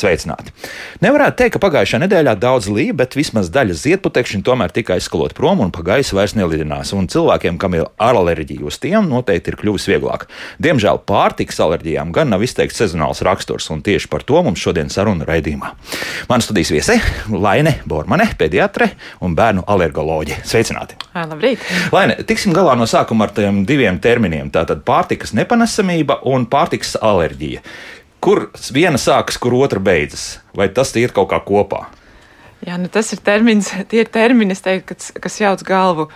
sveicināti! Nevarētu teikt, ka pagājušā nedēļā daudz līja, bet vismaz daļa ziedputekšņu tomēr tika aizskalot prom un pa gaisu vairs nelidinās. Un cilvēkiem, kam ir alerģija uz tiem, noteikti ir kļuvis vieglāk. Diemžēl pārtikas alerģijām gan nav izteikts sezonāls raksturs, un tieši par to mums šodien saruna raidījumā. Mana studijas viesē - Laine Bormane, pediatre un bērnu alergoloģe. Sveicināti! Labrīt! Laine, tiksim galā no sākuma ar tiem diviem terminiem - tātad pārtikas nepanesamība un pārtikas alerģija. Kur viena sākas, kur otra beidzas? Vai tas ir kaut kā kopā? Jā, nu tas ir termins, tie ir termini, teiktu, kas, kas jauc galvu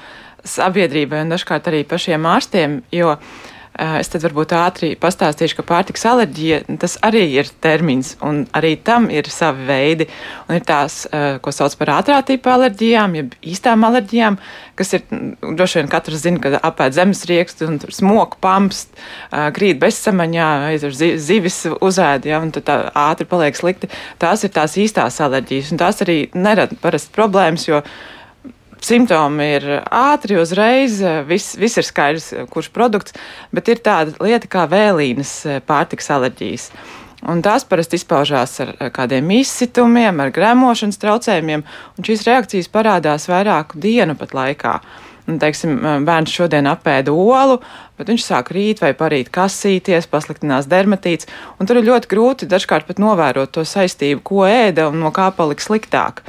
sabiedrībai un dažkārt arī pašiem ārstiem, jo uh, es tad varbūt ātri pastāstīšu, ka pārtiks alerģija tas arī ir termins, un arī tam ir savi veidi. Un ir tās, eh, ko sauc par ātrā tipa alerģijām, jeb īstām alerģijām, kas ir mm, droši vien katrs zina, kad apēd zemes riekstu un smoku pamst, eh, krīt bezsamaņā, aizver zivis uzēd, ja, un tad tā ātri paliek slikti. Tās ir tās īstās alerģijas, un tās arī nerada parasti problēmas, jo simptomi ir ātri, uzreiz, viss, viss ir skaidrs, kurš produkts, bet ir tāda lieta kā vēlīnas pārtiks alerģijas. Un tās parasti izpaužās ar kādiem izsitumiem, ar gremošanas traucējumiem, un šīs reakcijas parādās vairāku dienu pat laikā. Un, teiksim, bērns šodien apēda olu, bet viņš sāk rīt vai parīt kasīties, pasliktinās dermatīts, un tur ir ļoti grūti dažkārt pat novērot to saistību, ko ēda un no kā palika sliktāk.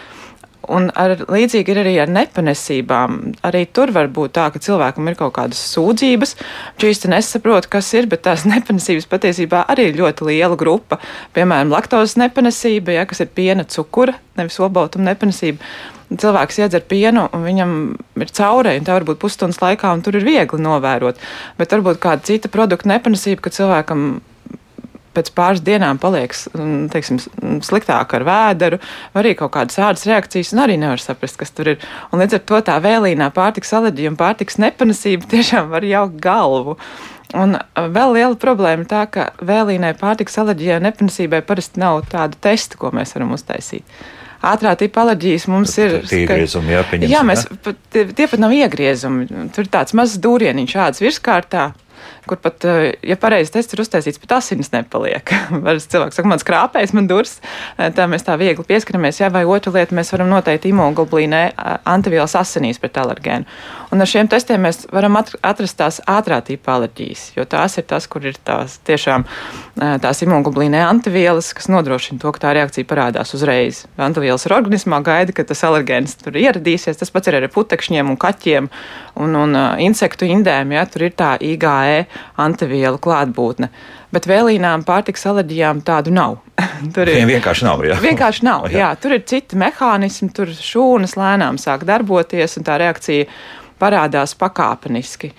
Un ar, līdzīgi ir arī ar nepanesībām. Arī tur var būt tā, ka cilvēkam ir kaut kādas sūdzības, viņš īsti nesaprot, kas ir, bet tās nepanesības patiesībā arī ir ļoti liela grupa. Piemēram, laktozes nepanesība, ja, kas ir piena cukura, nevis olbaltuma nepanesība. Cilvēks iedzer pienu, un viņam ir caurē, un tā var būt pusstundas laikā, un tur ir viegli novērot. Bet varbūt kāda cita produkta nepanesība, ka cilvēkam pēc pāris dienām paliek teiksim, sliktāk ar vēderu, arī kaut kādas ādas reakcijas, un arī nevar saprast, kas tur ir. Un līdz ar to tā vēlīnā pārtiks alerģija un pārtiks nepanesība tiešām var jaukt galvu. Un vēl liela problēma ir tā, ka vēlīnai pārtiks alerģijai un nepanesībai parasti nav tādu testu, ko mēs varam uztaisīt ātrā tipa alerģijas mums ir. Iegriezumi, jā, jā, mēs, pat, tie, tie pat nav iegriezumi. Tur ir tāds mazs dūrieniņš šāds virskārtā, kur pat, eh, ja pareizi tests ir uztaisīts, pat asins nepaliek. Varas cilvēks saka, man skrāpējas, man durs, eh, tā mēs tā viegli pieskaramies, jā, vai otra lieta, mēs varam noteikt imunoglobulīnē eh, antivielas asinīs pret alergēnu. Un ar šiem testiem mēs varam atrast tās ātrā tipa alerģijas, jo tās ir tas, kur ir tās tiešām tās imunoglobulīnē antivielas, kas nodrošina to, ka tā reakcija parādās uzreiz. Antivielas ir organismā, gaida, ka tas alergēns tur ieradīsies. Tas pats ir ar putekšņiem un kaķiem un, un insektu indēm, ja tur ir tā IgE antivielu klātbūtne. Bet vēlīnām pārtiks alerģijām tādu nav. tur ir vienkārši nav. Jā. Vienkārši nav. jā. jā, tur ir citi mehānismi, tur šūnas lēnām sāk darboties, un tā reakcija parādās pakāpeniski.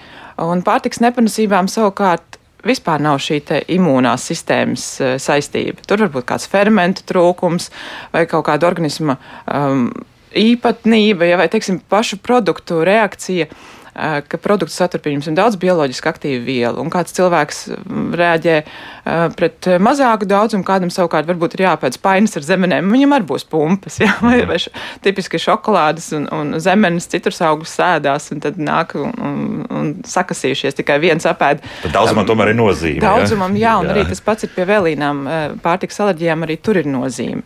Un pārtiks nepanesībām savukārt vispār nav šī imūnās sistēmas uh, saistība. Tur var būt kāds fermentu trūkums vai kaut kāda organisma um, īpatnība, ja, vai teiksim, pašu produktu reakcija Eh, ka produkts satur pieņemsim daudz bioloģiski aktīvu vielu, un kāds cilvēks mm, eh, pret mazāku daudzumu, kādam savukārt varbūt ir jāpēc painas ar zemenēm, viņam arī būs pumpas, jā, vai, vai tipiski šokolādes un, un zemenes citrus augus sēdās, un tad nāk un, un, un sakasījušies tikai viens apēd. Tad daudzumam tomēr ir nozīme. Daudzumam, jā, un jā. arī tas pats ir pie vēlīnām pārtiks alerģijām, arī tur ir nozīme.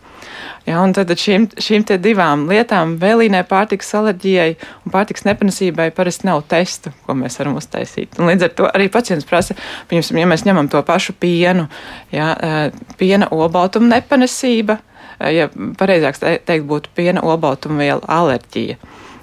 Ja, un tad šīm, šīm divām lietām, vēlīnai pārtikas alerģijai un pārtikas nepanesībai, parasti nav testu, ko mēs varam uztaisīt. Un līdz ar to arī pacients prasa, piemēram, ja mēs ņemam to pašu pienu, ja, piena olbaltuma nepanesība, ja pareizāk teikt, būtu piena olbaltumvielu alerģija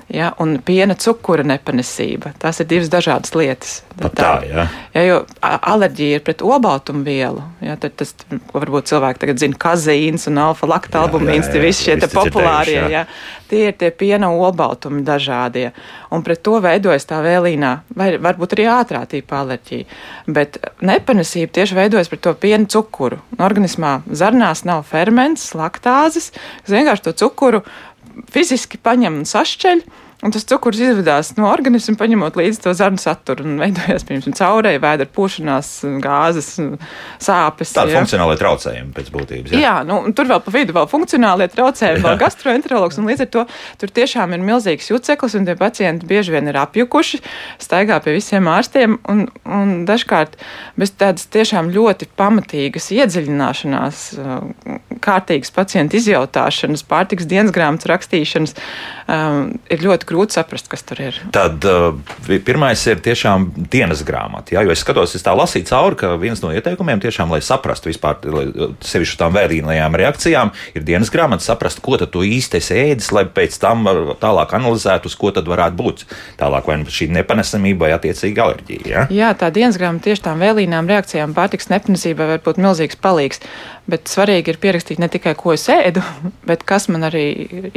ja, un piena cukura nepanesība. Tās ir divas dažādas lietas. Pat tā, jā. Ja, jo alerģija ir pret olbaltumvielu. Ja, tad tas, ko varbūt cilvēki tagad zina, kazīns un alfa-laktalbumīns, tie visi šie te populārie. Jā. Jā, tie ir tie piena olbaltumi dažādie. Un pret to veidojas tā vēlīnā, vai varbūt arī ātrā tīpa alerģija. Bet nepanesība tieši veidojas pret to piena cukuru. Organismā zarnās nav ferments, laktāzes, kas vienkārši to cukuru fiziski paņem un sašķeļ. Un tas cukurs izvedās no organisma, paņemot līdzi to zarnu saturu un veidojās, piemēram, caurēji, vēdera pūšanās, gāzes, sāpes. Tāda funkcionāla traucējuma pēc būtības. Jā, jā nu, tur vēl pa vidu vēl funkcionālie traucējumi, vēl gastroenterologs, un līdz ar to tur tiešām ir milzīgs juceklis, un tie pacienti bieži vien ir apjukuši, staigā pie visiem ārstiem, un, un dažkārt bez tādas tiešām ļoti pamatīgas iedziļināšanās, kārtīgas pacienta izjautāšanas, pārtiks dienas grāmatas rakstīšanas, um, ir ļoti grūti saprast, kas tur ir. Tad uh, pirmais ir tiešām dienas grāmata. Jā, jo es skatos, es tā lasīju cauri, ka viens no ieteikumiem tiešām, lai saprastu vispār sevišķi tām vēdīnajām reakcijām, ir dienas grāmata, saprast, ko tu īsti esi ēdis, lai pēc tam tālāk analizētu, uz ko tad varētu būt tālāk, vai nu šī nepanesamība vai attiecīgi alerģija. Ja? Jā, tā dienas grāmata tieši tām vēlīnām reakcijām pārtiks nepanesībai var būt milzīgs palīgs. Bet svarīgi ir pierakstīt ne tikai, ko es ēdu, bet kas man arī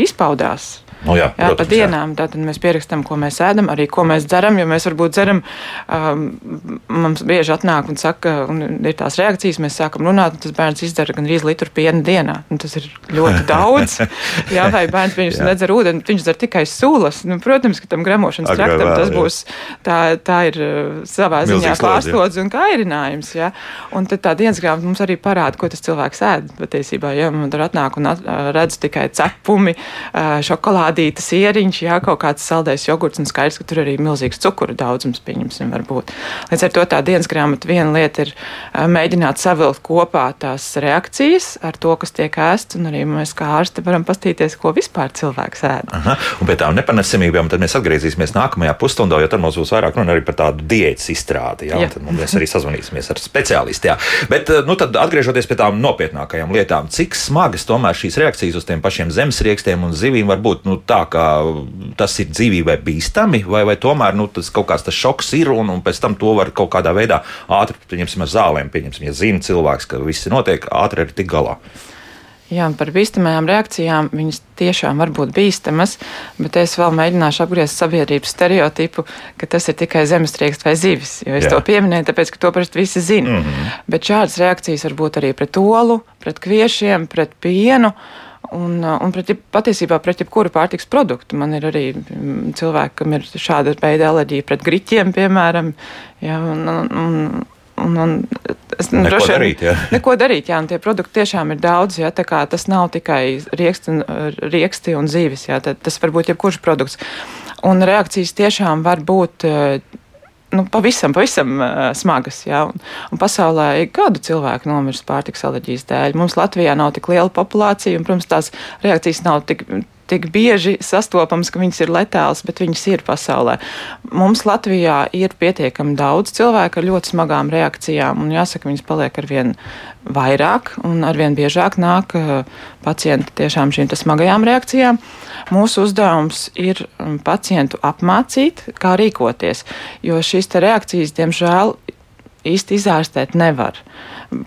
izpaudās. Nu, jā, jā, protams, pa dienām. Jā. Tad mēs pierakstām, ko mēs ēdam, arī ko mēs dzeram. Jo mēs varbūt dzeram, um, mums bieži atnāk un saka, un ir tās reakcijas, mēs sākam runāt, un tas bērns izdara gan rīz litru piena dienā. Un tas ir ļoti daudz. jā, vai bērns viņus nedzer ūdeni, viņš dzer tikai sulas. Nu, protams, ka tam gremošanas Agravā, traktam tas jā. būs, tā, tā ir uh, savā ziņā pārslodze un kairinājums. Jā. Un tad tā dienas grāmata mums arī parāda, ko tas cilvēks ēd. Patiesībā, ja man tur atnāk un at, redz tikai cepumi, uh, šokolādi stādītas ieriņš, jā, kaut kāds saldējs jogurts, un skaidrs, ka tur arī milzīgs cukuru daudzums, pieņemsim, var būt. Līdz ar to tā dienas grāmata viena lieta ir mēģināt savilkt kopā tās reakcijas ar to, kas tiek ēsts, un arī mēs kā ārsti varam pastīties, ko vispār cilvēks ēd. Aha, un pie tām nepanesamībām tad mēs atgriezīsimies nākamajā pusstundā, jo tad mums būs vairāk runa arī par tādu diētas izstrādi, jā, jā. tad mēs arī sazvanīsimies ar speciālistu, jā. Bet, nu tad atgriežoties pie tām nopietnākajām lietām, cik smagas tomēr šīs reakcijas uz tiem pašiem zemesriekstiem un zivīm var būt, nu, tā, ka tas ir dzīvībai bīstami, vai, vai tomēr nu, tas kaut kāds tas šoks ir, un, un pēc tam to var kaut kādā veidā ātri, pieņemsim, ar zālēm, pieņemsim, ja zina cilvēks, ka viss notiek, ātri arī tik galā. Jā, par bīstamajām reakcijām viņas tiešām var būt bīstamas, bet es vēl mēģināšu apgriezt sabiedrības stereotipu, ka tas ir tikai zemestrieksts vai zivis. Jo es Jā. to pieminēju, tāpēc, ka to parasti visi zina. Mm -hmm. Bet šādas reakcijas var būt arī pret olu, pret kviešiem, pret pienu. Uh, un pret, patiesībā pret jebkuru pārtiks produktu. Man ir arī mm, cilvēki, kam ir šāda veida alerģija pret griķiem, piemēram. Ja, un, un, un, un es, nu, neko droši, darīt, jā. Neko darīt, jā, un tie produkti tiešām ir daudz, jā, tā kā tas nav tikai rieksti un, rieksti un zīves, jā, tas var būt jebkurš produkts. Un reakcijas tiešām var būt nu, pavisam, pavisam uh, smagas. Ja? Un, un pasaulē ir gadu cilvēku nomirst pārtiks alerģijas dēļ. Mums Latvijā nav tik liela populācija, un, protams, tās reakcijas nav tik tik bieži sastopamas, ka viņas ir letālas, bet viņas ir pasaulē. Mums Latvijā ir pietiekami daudz cilvēku ar ļoti smagām reakcijām, un jāsaka, viņas paliek ar vien vairāk un ar vien biežāk nāk uh, pacienti tiešām šīm smagajām reakcijām. Mūsu uzdevums ir um, pacientu apmācīt, kā rīkoties, jo šīs reakcijas, diemžēl, īsti izārstēt nevar.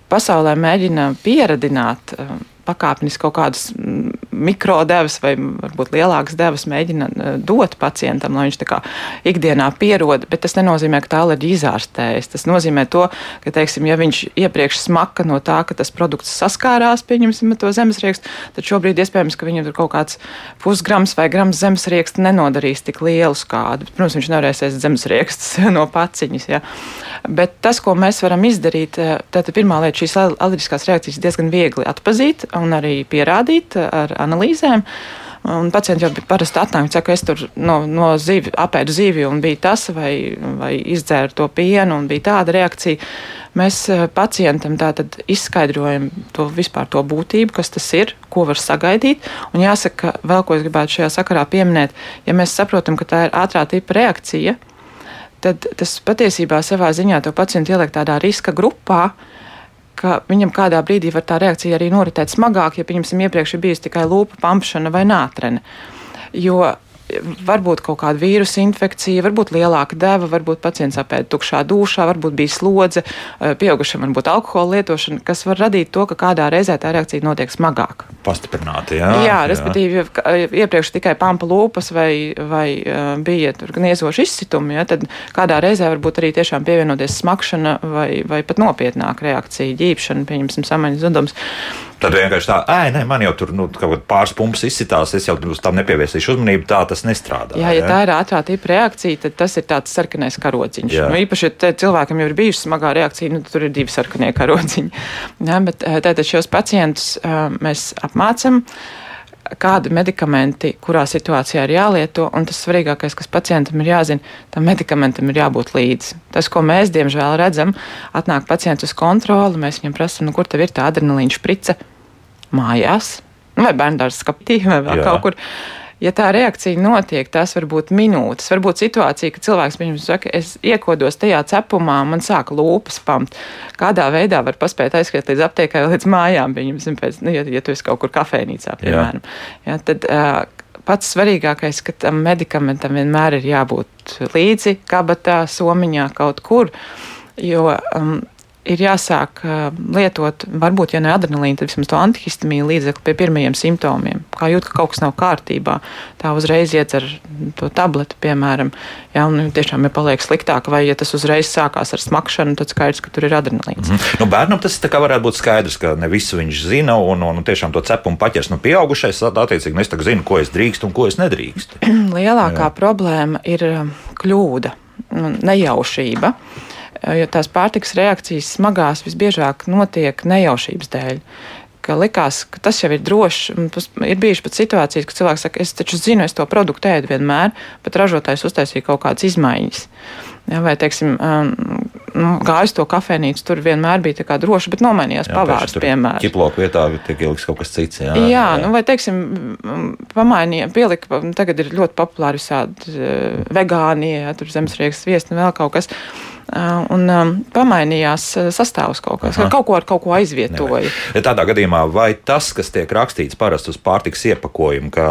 Pasaulē mēģina pieradināt um, pakāpeniski kaut kādas mm, mikrodevas vai varbūt lielākas devas mēģina eh, dot pacientam, lai viņš tā kā ikdienā pierod, bet tas nenozīmē, ka tā alerģija izārstējas. Tas nozīmē to, ka, teiksim, ja viņš iepriekš smaka no tā, ka tas produkts saskārās, pieņemsim to zemesriekstu, tad šobrīd iespējams, ka viņam tur kaut kāds pusgrams vai grams zemesrieksta nenodarīs tik lielu skādu. Protams, viņš nevarēs ēst zemesriekstus no paciņas, ja. Bet tas, ko mēs varam izdarīt, eh, tad pirmā lieta šīs alerģiskās reakcijas diezgan viegli atpazīt un arī pierādīt ar analīzēm. Un pacienti jau parasti atnāk, saka, es tur no, no zivi, apēdu zivi un bija tas, vai, vai izdzēru to pienu un bija tāda reakcija. Mēs eh, pacientam tātad izskaidrojam to vispār to būtību, kas tas ir, ko var sagaidīt. Un jāsaka, vēl ko es gribētu šajā sakarā pieminēt, ja mēs saprotam, ka tā ir ātrā tipa reakcija, tad tas patiesībā savā ziņā to pacientu ieliek tādā riska grupā, uh, ka viņam kādā brīdī var tā reakcija arī noritēt smagāk, ja, pieņemsim, iepriekš ir bijusi tikai lūpa pampšana vai nātrene. Jo varbūt kaut kāda vīrusu infekcija, varbūt lielāka deva, varbūt pacients apēda tukšā dušā, varbūt bija slodze, eh, pieaugušam varbūt alkohola lietošana, kas var radīt to, ka kādā reizē tā reakcija notiek smagāk. Pastiprināti, jā. Jā, respektīvi, ja iepriekš tikai pampa lūpas vai, vai uh, bija tur gniezoši izsitumi, ja, tad kādā reizē varbūt arī tiešām pievienoties smakšana vai, vai pat nopietnāka reakcija, ģīpšana, pieņemsim, samaņas zudums. Tad vienkārši tā, ē, nē, man jau tur nu, pāris pumpas izsitās, es jau uz tām nepievērsīšu uzmanību, tā tas nestrādā. Jā, ja tā ir ātrā tipa reakcija, tad tas ir tāds sarkanais karodziņš. Jā. Nu, īpaši, ja cilvēkam jau ir bijusi smagā reakcija, nu, tur ir divi sarkanie karodziņi. Jā, bet tātad šos pacientus mēs apmācam kādi medikamenti, kurā situācijā ir jālieto, un tas svarīgākais, kas pacientam ir jāzina, tam medikamentam ir jābūt līdzi. Tas, ko mēs diemžēl redzam, atnāk pacients uz kontroli, mēs viņam prasām, nu, kur tev ir tā adrenalīna šprice mājās, vai bērndārs skaptī, vai vēl Jā. kaut kur ja tā reakcija notiek, tas var būt minūtes. Varbūt situācija, ka cilvēks viņam saka, es iekodos tajā cepumā, man sāk lūpas pamt. Kādā veidā var paspēt aizskriet līdz aptiekai, līdz mājām, viņam, pēc, nu, ja, ja tu esi kaut kur kafejnīcā, piemēram. Jā. Ja, tad, uh, pats svarīgākais, ka tam medikamentam vienmēr ir jābūt līdzi kabatā, somiņā, kaut kur. Jo um, ir jāsāk lietot, varbūt, ja ne adrenalīnu, tad vismaz to antihistamīnu līdzekli pie pirmajiem simptomiem. Kā jūt, ka kaut kas nav kārtībā, tā uzreiz iedzer to tableti, piemēram, ja, un tiešām ir paliek sliktāk, vai ja tas uzreiz sākās ar smakšanu, tad skaidrs, ka tur ir adrenalīns. Mm -hmm. nu, bērnam tas varētu būt skaidrs, ka ne visu viņš zina, un, un, un tiešām to cepumu paķers. Nu, pieaugušais, attiecīgi, nu, es zinu, ko es drīkstu un ko es nedrīkstu. Lielākā Jā. problēma ir kļūda, nejaušība jo tās pārtikas reakcijas smagās visbiežāk notiek nejaušības dēļ. Ka likās, ka tas jau ir droši. Ir bijušas pat situācijas, kad cilvēks saka, es taču zinu, es to produktu ēdu vienmēr, bet ražotājs uztaisīja kaut kādas izmaiņas. Ja, vai, teiksim, um, nu, gājis to kafejnīcu, tur vienmēr bija tā droši, bet nomainījās pavārs, piemēram. Ķiploku vietā tiek ielikts kaut kas cits. Jā, jā, jā. Nu, vai, teiksim, pamainīja, pielika, tagad ir ļoti populāri visādi uh, vegānie, ja, tur zemesriekas viesni vēl kaut kas. Uh, un pamainījās sastāvs kaut kas, Aha. kaut ko ar kaut ko aizvietoja. Nevajag. Tādā gadījumā, vai tas, kas tiek rakstīts parasti uz pārtiks iepakojumu, ka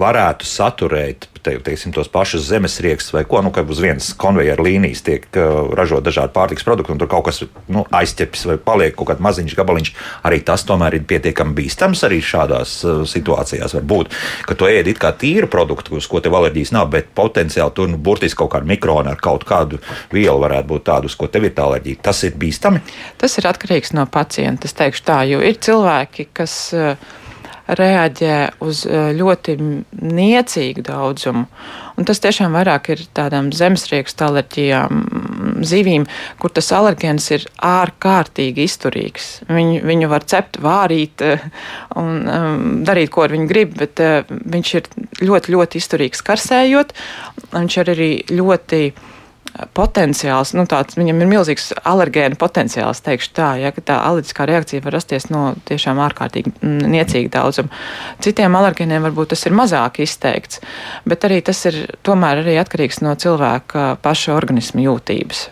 varētu saturēt te, teiksim, tos pašus zemesriekstus vai ko, nu, ka uz vienas konveijera līnijas tiek ražot dažādi pārtiks produkti, un tur kaut kas nu, aizķeps vai paliek kaut kāds maziņš gabaliņš, arī tas tomēr ir pietiekami bīstams arī šādās uh, situācijās. Var būt, ka tu ēdi it kā tīru produktu, uz ko tev alerģijas nav, bet potenciāli tur nu, burtiski kaut kāda mikrona ar kaut kādu vielu varētu būt tādu, uz ko tev ir tā alerģija. Tas ir bīstami? Tas ir atkarīgs no pacienta, es teikšu tā, jo ir cilvēki, kas uh, reaģē uz eh, ļoti niecīgu daudzumu. Un tas tiešām vairāk ir tādām zemesriekstu alerģijām, zivīm, kur tas alergēns ir ārkārtīgi izturīgs. Viņu, viņu var cept, vārīt eh, un um, darīt, ko ar viņu grib, bet uh, viņš ir ļoti, ļoti izturīgs karsējot. Viņš ir arī ļoti potenciāls, nu, tāds, viņam ir milzīgs alergēnu potenciāls, teikšu tā, ja, tā alerģiskā reakcija var rasties no tiešām ārkārtīgi niecīga daudzuma. Citiem alergēniem varbūt tas ir mazāk izteikts, bet arī tas ir tomēr arī atkarīgs no cilvēka paša organisma jūtības.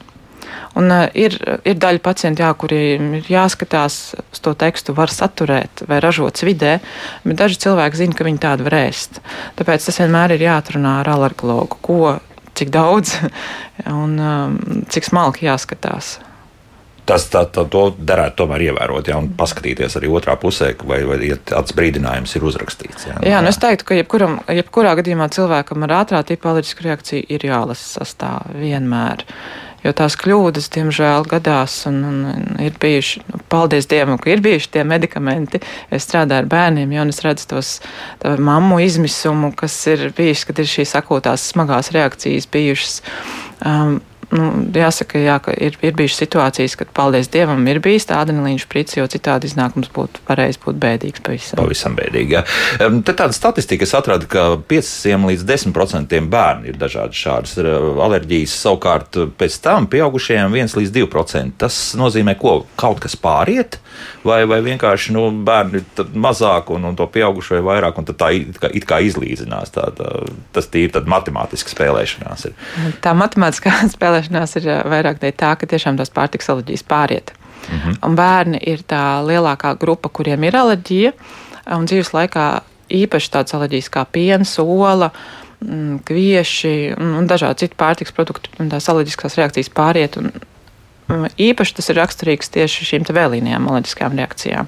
Un, uh, ir, ir daļa pacientu, jā, kuriem ir jāskatās uz to tekstu, var saturēt vai ražots vidē, bet daži cilvēki zina, ka viņi tādu var ēst. Tāpēc tas vienmēr ir jāatrunā ar alergologu, ko cik daudz un um, cik smalki jāskatās. Tas tā, tā, to derētu tomēr ievērot, ja, un paskatīties arī otrā pusē, vai, vai ja tāds brīdinājums ir uzrakstīts. Jā, jā, nu es teiktu, ka jebkuram, jebkurā gadījumā cilvēkam ar ātrā tipa alerģisku reakciju ir jālasa sastāvā vienmēr. Uh, jo tās kļūdas, diemžēl, gadās un, un, ir bijuši, nu, paldies Dievam, ka ir bijuši tie medikamenti. Es strādāju ar bērniem, jau es redzu tos mammu izmisumu, kas ir bijis, kad ir šīs akūtās smagās reakcijas bijušas. Um, nu, jāsaka, jā, ka ir, ir bijušas situācijas, kad, paldies Dievam, ir bijis tā adrenalīna šprice, jo citādi iznākums būtu pareizi būt bēdīgs pavisam. Pavisam bēdīgi, jā. Te tāda statistika, es atradu, ka 5 līdz 10% bērni ir dažādas šādas alerģijas, savukārt pēc tam pieaugušajiem 1 līdz 2%. Tas nozīmē, ko kaut kas pāriet, vai, vai vienkārši nu, bērni ir mazāk un, un to pieaugušo ir vairāk, un tā it kā, it kā izlīdzinās. Tā, tā, tas ir matemātiski spēlēšanās. Ir. Tā matemātiskā spēlēšanās izolēšanās ir vairāk tā, ka tiešām tās pārtiks alerģijas pāriet. -hmm. Un bērni ir tā lielākā grupa, kuriem ir alerģija, un dzīves laikā īpaši tādas alerģijas kā piens, ola, mm, kvieši un dažādi citi pārtiks produkti, un tās alerģiskās reakcijas pāriet. Un, Īpaši tas ir raksturīgs tieši šīm vēlīnijām, alerģiskām reakcijām.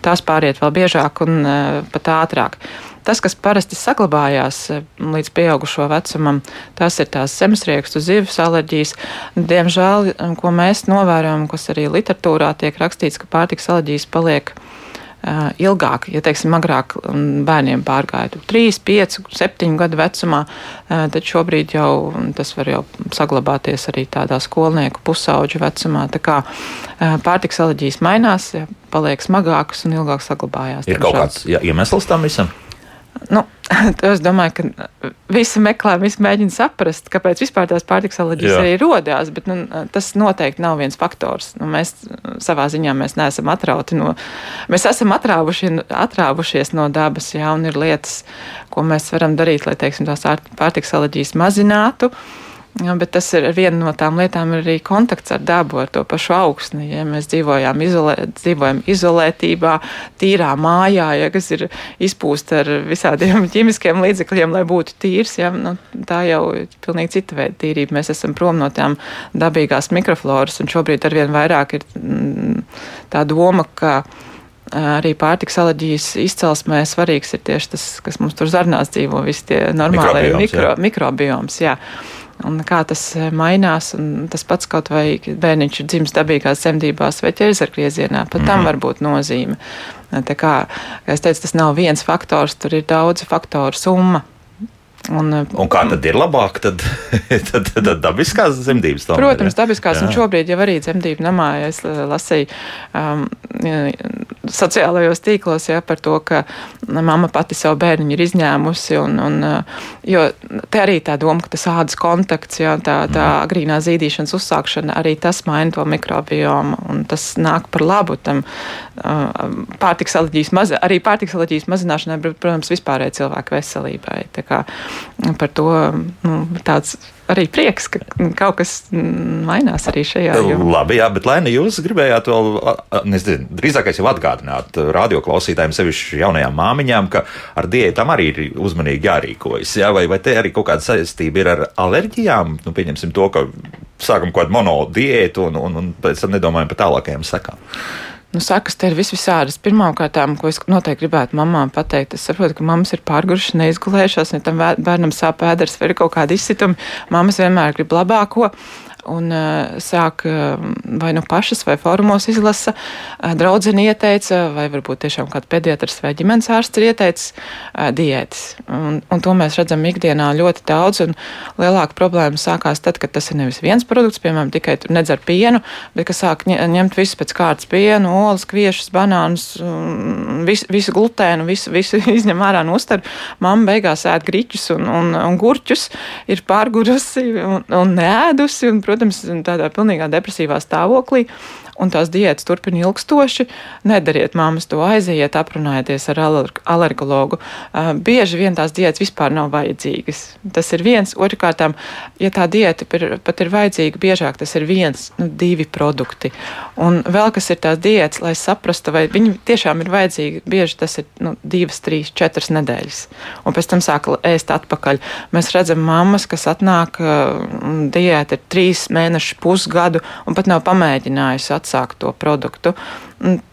Tās pāriet vēl biežāk un uh, pat ātrāk. Tas, kas parasti saglabājās eh, līdz pieaugušo vecumam, tas ir tās zemesriekstu zivs alerģijas. Diemžēl, ko mēs novērojam, kas arī literatūrā tiek rakstīts, ka pārtiks alerģijas paliek uh, ilgāk. Ja, teiksim, agrāk bērniem pārgāja 3, 5, 7 gadu vecumā, uh, tad šobrīd jau tas var jau saglabāties arī tādā skolnieku pusauģu vecumā. Tā kā pārtiks alerģijas mainās, paliek smagākas un ilgāk saglabājās. Ir kaut kāds ja, iemesls tam visam? Nu, es domāju, ka visi meklē, visi mēģina saprast, kāpēc vispār tās pārtiks alerģijas Jā. arī rodās, bet nu, tas noteikti nav viens faktors. Nu, mēs savā ziņā mēs neesam atrauti no, mēs esam atrāvuši, atrāvušies no dabas, jā, un ir lietas, ko mēs varam darīt, lai, teiksim, tās pārtiks alerģijas mazinātu. Uh, Ja, bet tas ir viena no tām lietām, arī kontakts ar dabu, ar to pašu augsni. Ja mēs dzīvojam, izolē, dzīvojam izolētībā, tīrā mājā, ja, kas ir izpūsta ar visādiem ķīmiskiem līdzekļiem, lai būtu tīrs, ja, nu, tā jau ir pilnīgi cita veida tīrība. Mēs esam prom no tām dabīgās mikrofloras, un šobrīd arvien vairāk ir mm, tā doma, ka arī pārtiks alerģijas izcelsmē svarīgs ir tieši tas, kas mums tur zarnās dzīvo, visi tie normālie mikro, mikrobioms. Jā un kā tas eh, mainās. Tas pats kaut vai bērniņš ir dzimis dabīgās dzemdībās vai ķēzargriezienā, pat mm. tam mhm. var būt nozīme. Tā kā, kā es teicu, tas nav viens faktors, tur ir daudz faktoru summa. Un, un kā tad ir labāk? Tad, tad, tad, tad dabiskās dzemdības tomēr. Protams, dabiskās, jā. un šobrīd jau arī dzemdību namā es lasīju um, sociālajos tīklos ja, par to, ka mamma pati savu bērnu ir izņēmusi. Un, un, jo te arī tā doma, ka tas ādas kontakts, ja, tā, tā mm. agrīnā zīdīšanas uzsākšana, arī tas maina to mikrobiomu. Un tas nāk par labu tam uh, pārtiks alerģijas, maz, arī pārtiks alerģijas mazināšanai, bet, protams, vispārēji cilvēku veselībai. Tā kā par to nu, tāds arī prieks, ka kaut kas mainās arī šajā jomā. Labi, jā, bet Lēni, jūs gribējāt vēl, nezinu, drīzākais jau atgādināt radioklausītājiem, sevišķi jaunajām māmiņām, ka ar diētām arī ir uzmanīgi jārīkojas. Jā, vai, vai te arī kaut kāda saistība ir ar alerģijām? Nu, pieņemsim to, ka sākam kaut kādu monodiētu un, un, un pēc tam nedomājam par tālākajām sekām. Nu, sakas, te ir visvisādas. Pirmkārt, ko es noteikti gribētu mamām pateikt, es saprotu, ka mammas ir pārgurušas, neizgulējušās, ja tam bērnam sāp ēders vai ir kaut kādi izsitumi. Mammas vienmēr grib labāko un uh, sāk uh, vai nu pašas, vai formos izlasa. Uh, draudzene ieteica, vai varbūt tiešām kāds pediatrs vai ģimenes ārsts ir ieteicis diētas. Un, un to mēs redzam ikdienā ļoti daudz, un lielāka problēma sākās tad, kad tas ir nevis viens produkts, piemēram, tikai nedzer pienu, bet ka sāk ņemt visu pēc kārtas pienu, olas, kviešus, banānus, visu, visu glutēnu, visu, visu izņem ārā no uztaru. Mamma beigās ēd griķus un, un, un gurķus, ir pārgurusi un, un neēdusi, un, protams, tādā pilnīgā depresīvā stāvoklī un tās diētas turpina ilgstoši, nedariet māmas to aiziet, aprunājieties ar alergologu. Bieži vien tās diētas vispār nav vajadzīgas. Tas ir viens. Otrkārt, ja tā diēta pat ir vajadzīga, biežāk tas ir viens, nu, divi produkti. Un vēl kas ir tās diētas, lai saprastu, vai viņi tiešām ir vajadzīgi, bieži tas ir nu, divas, trīs, četras nedēļas. Un pēc tam sāk ēst atpakaļ. Mēs redzam mammas, kas atnāk, diēta ir trīs mēneši, pusgadu, un pat nav pamēģinājusi atsākt atsākt to produktu.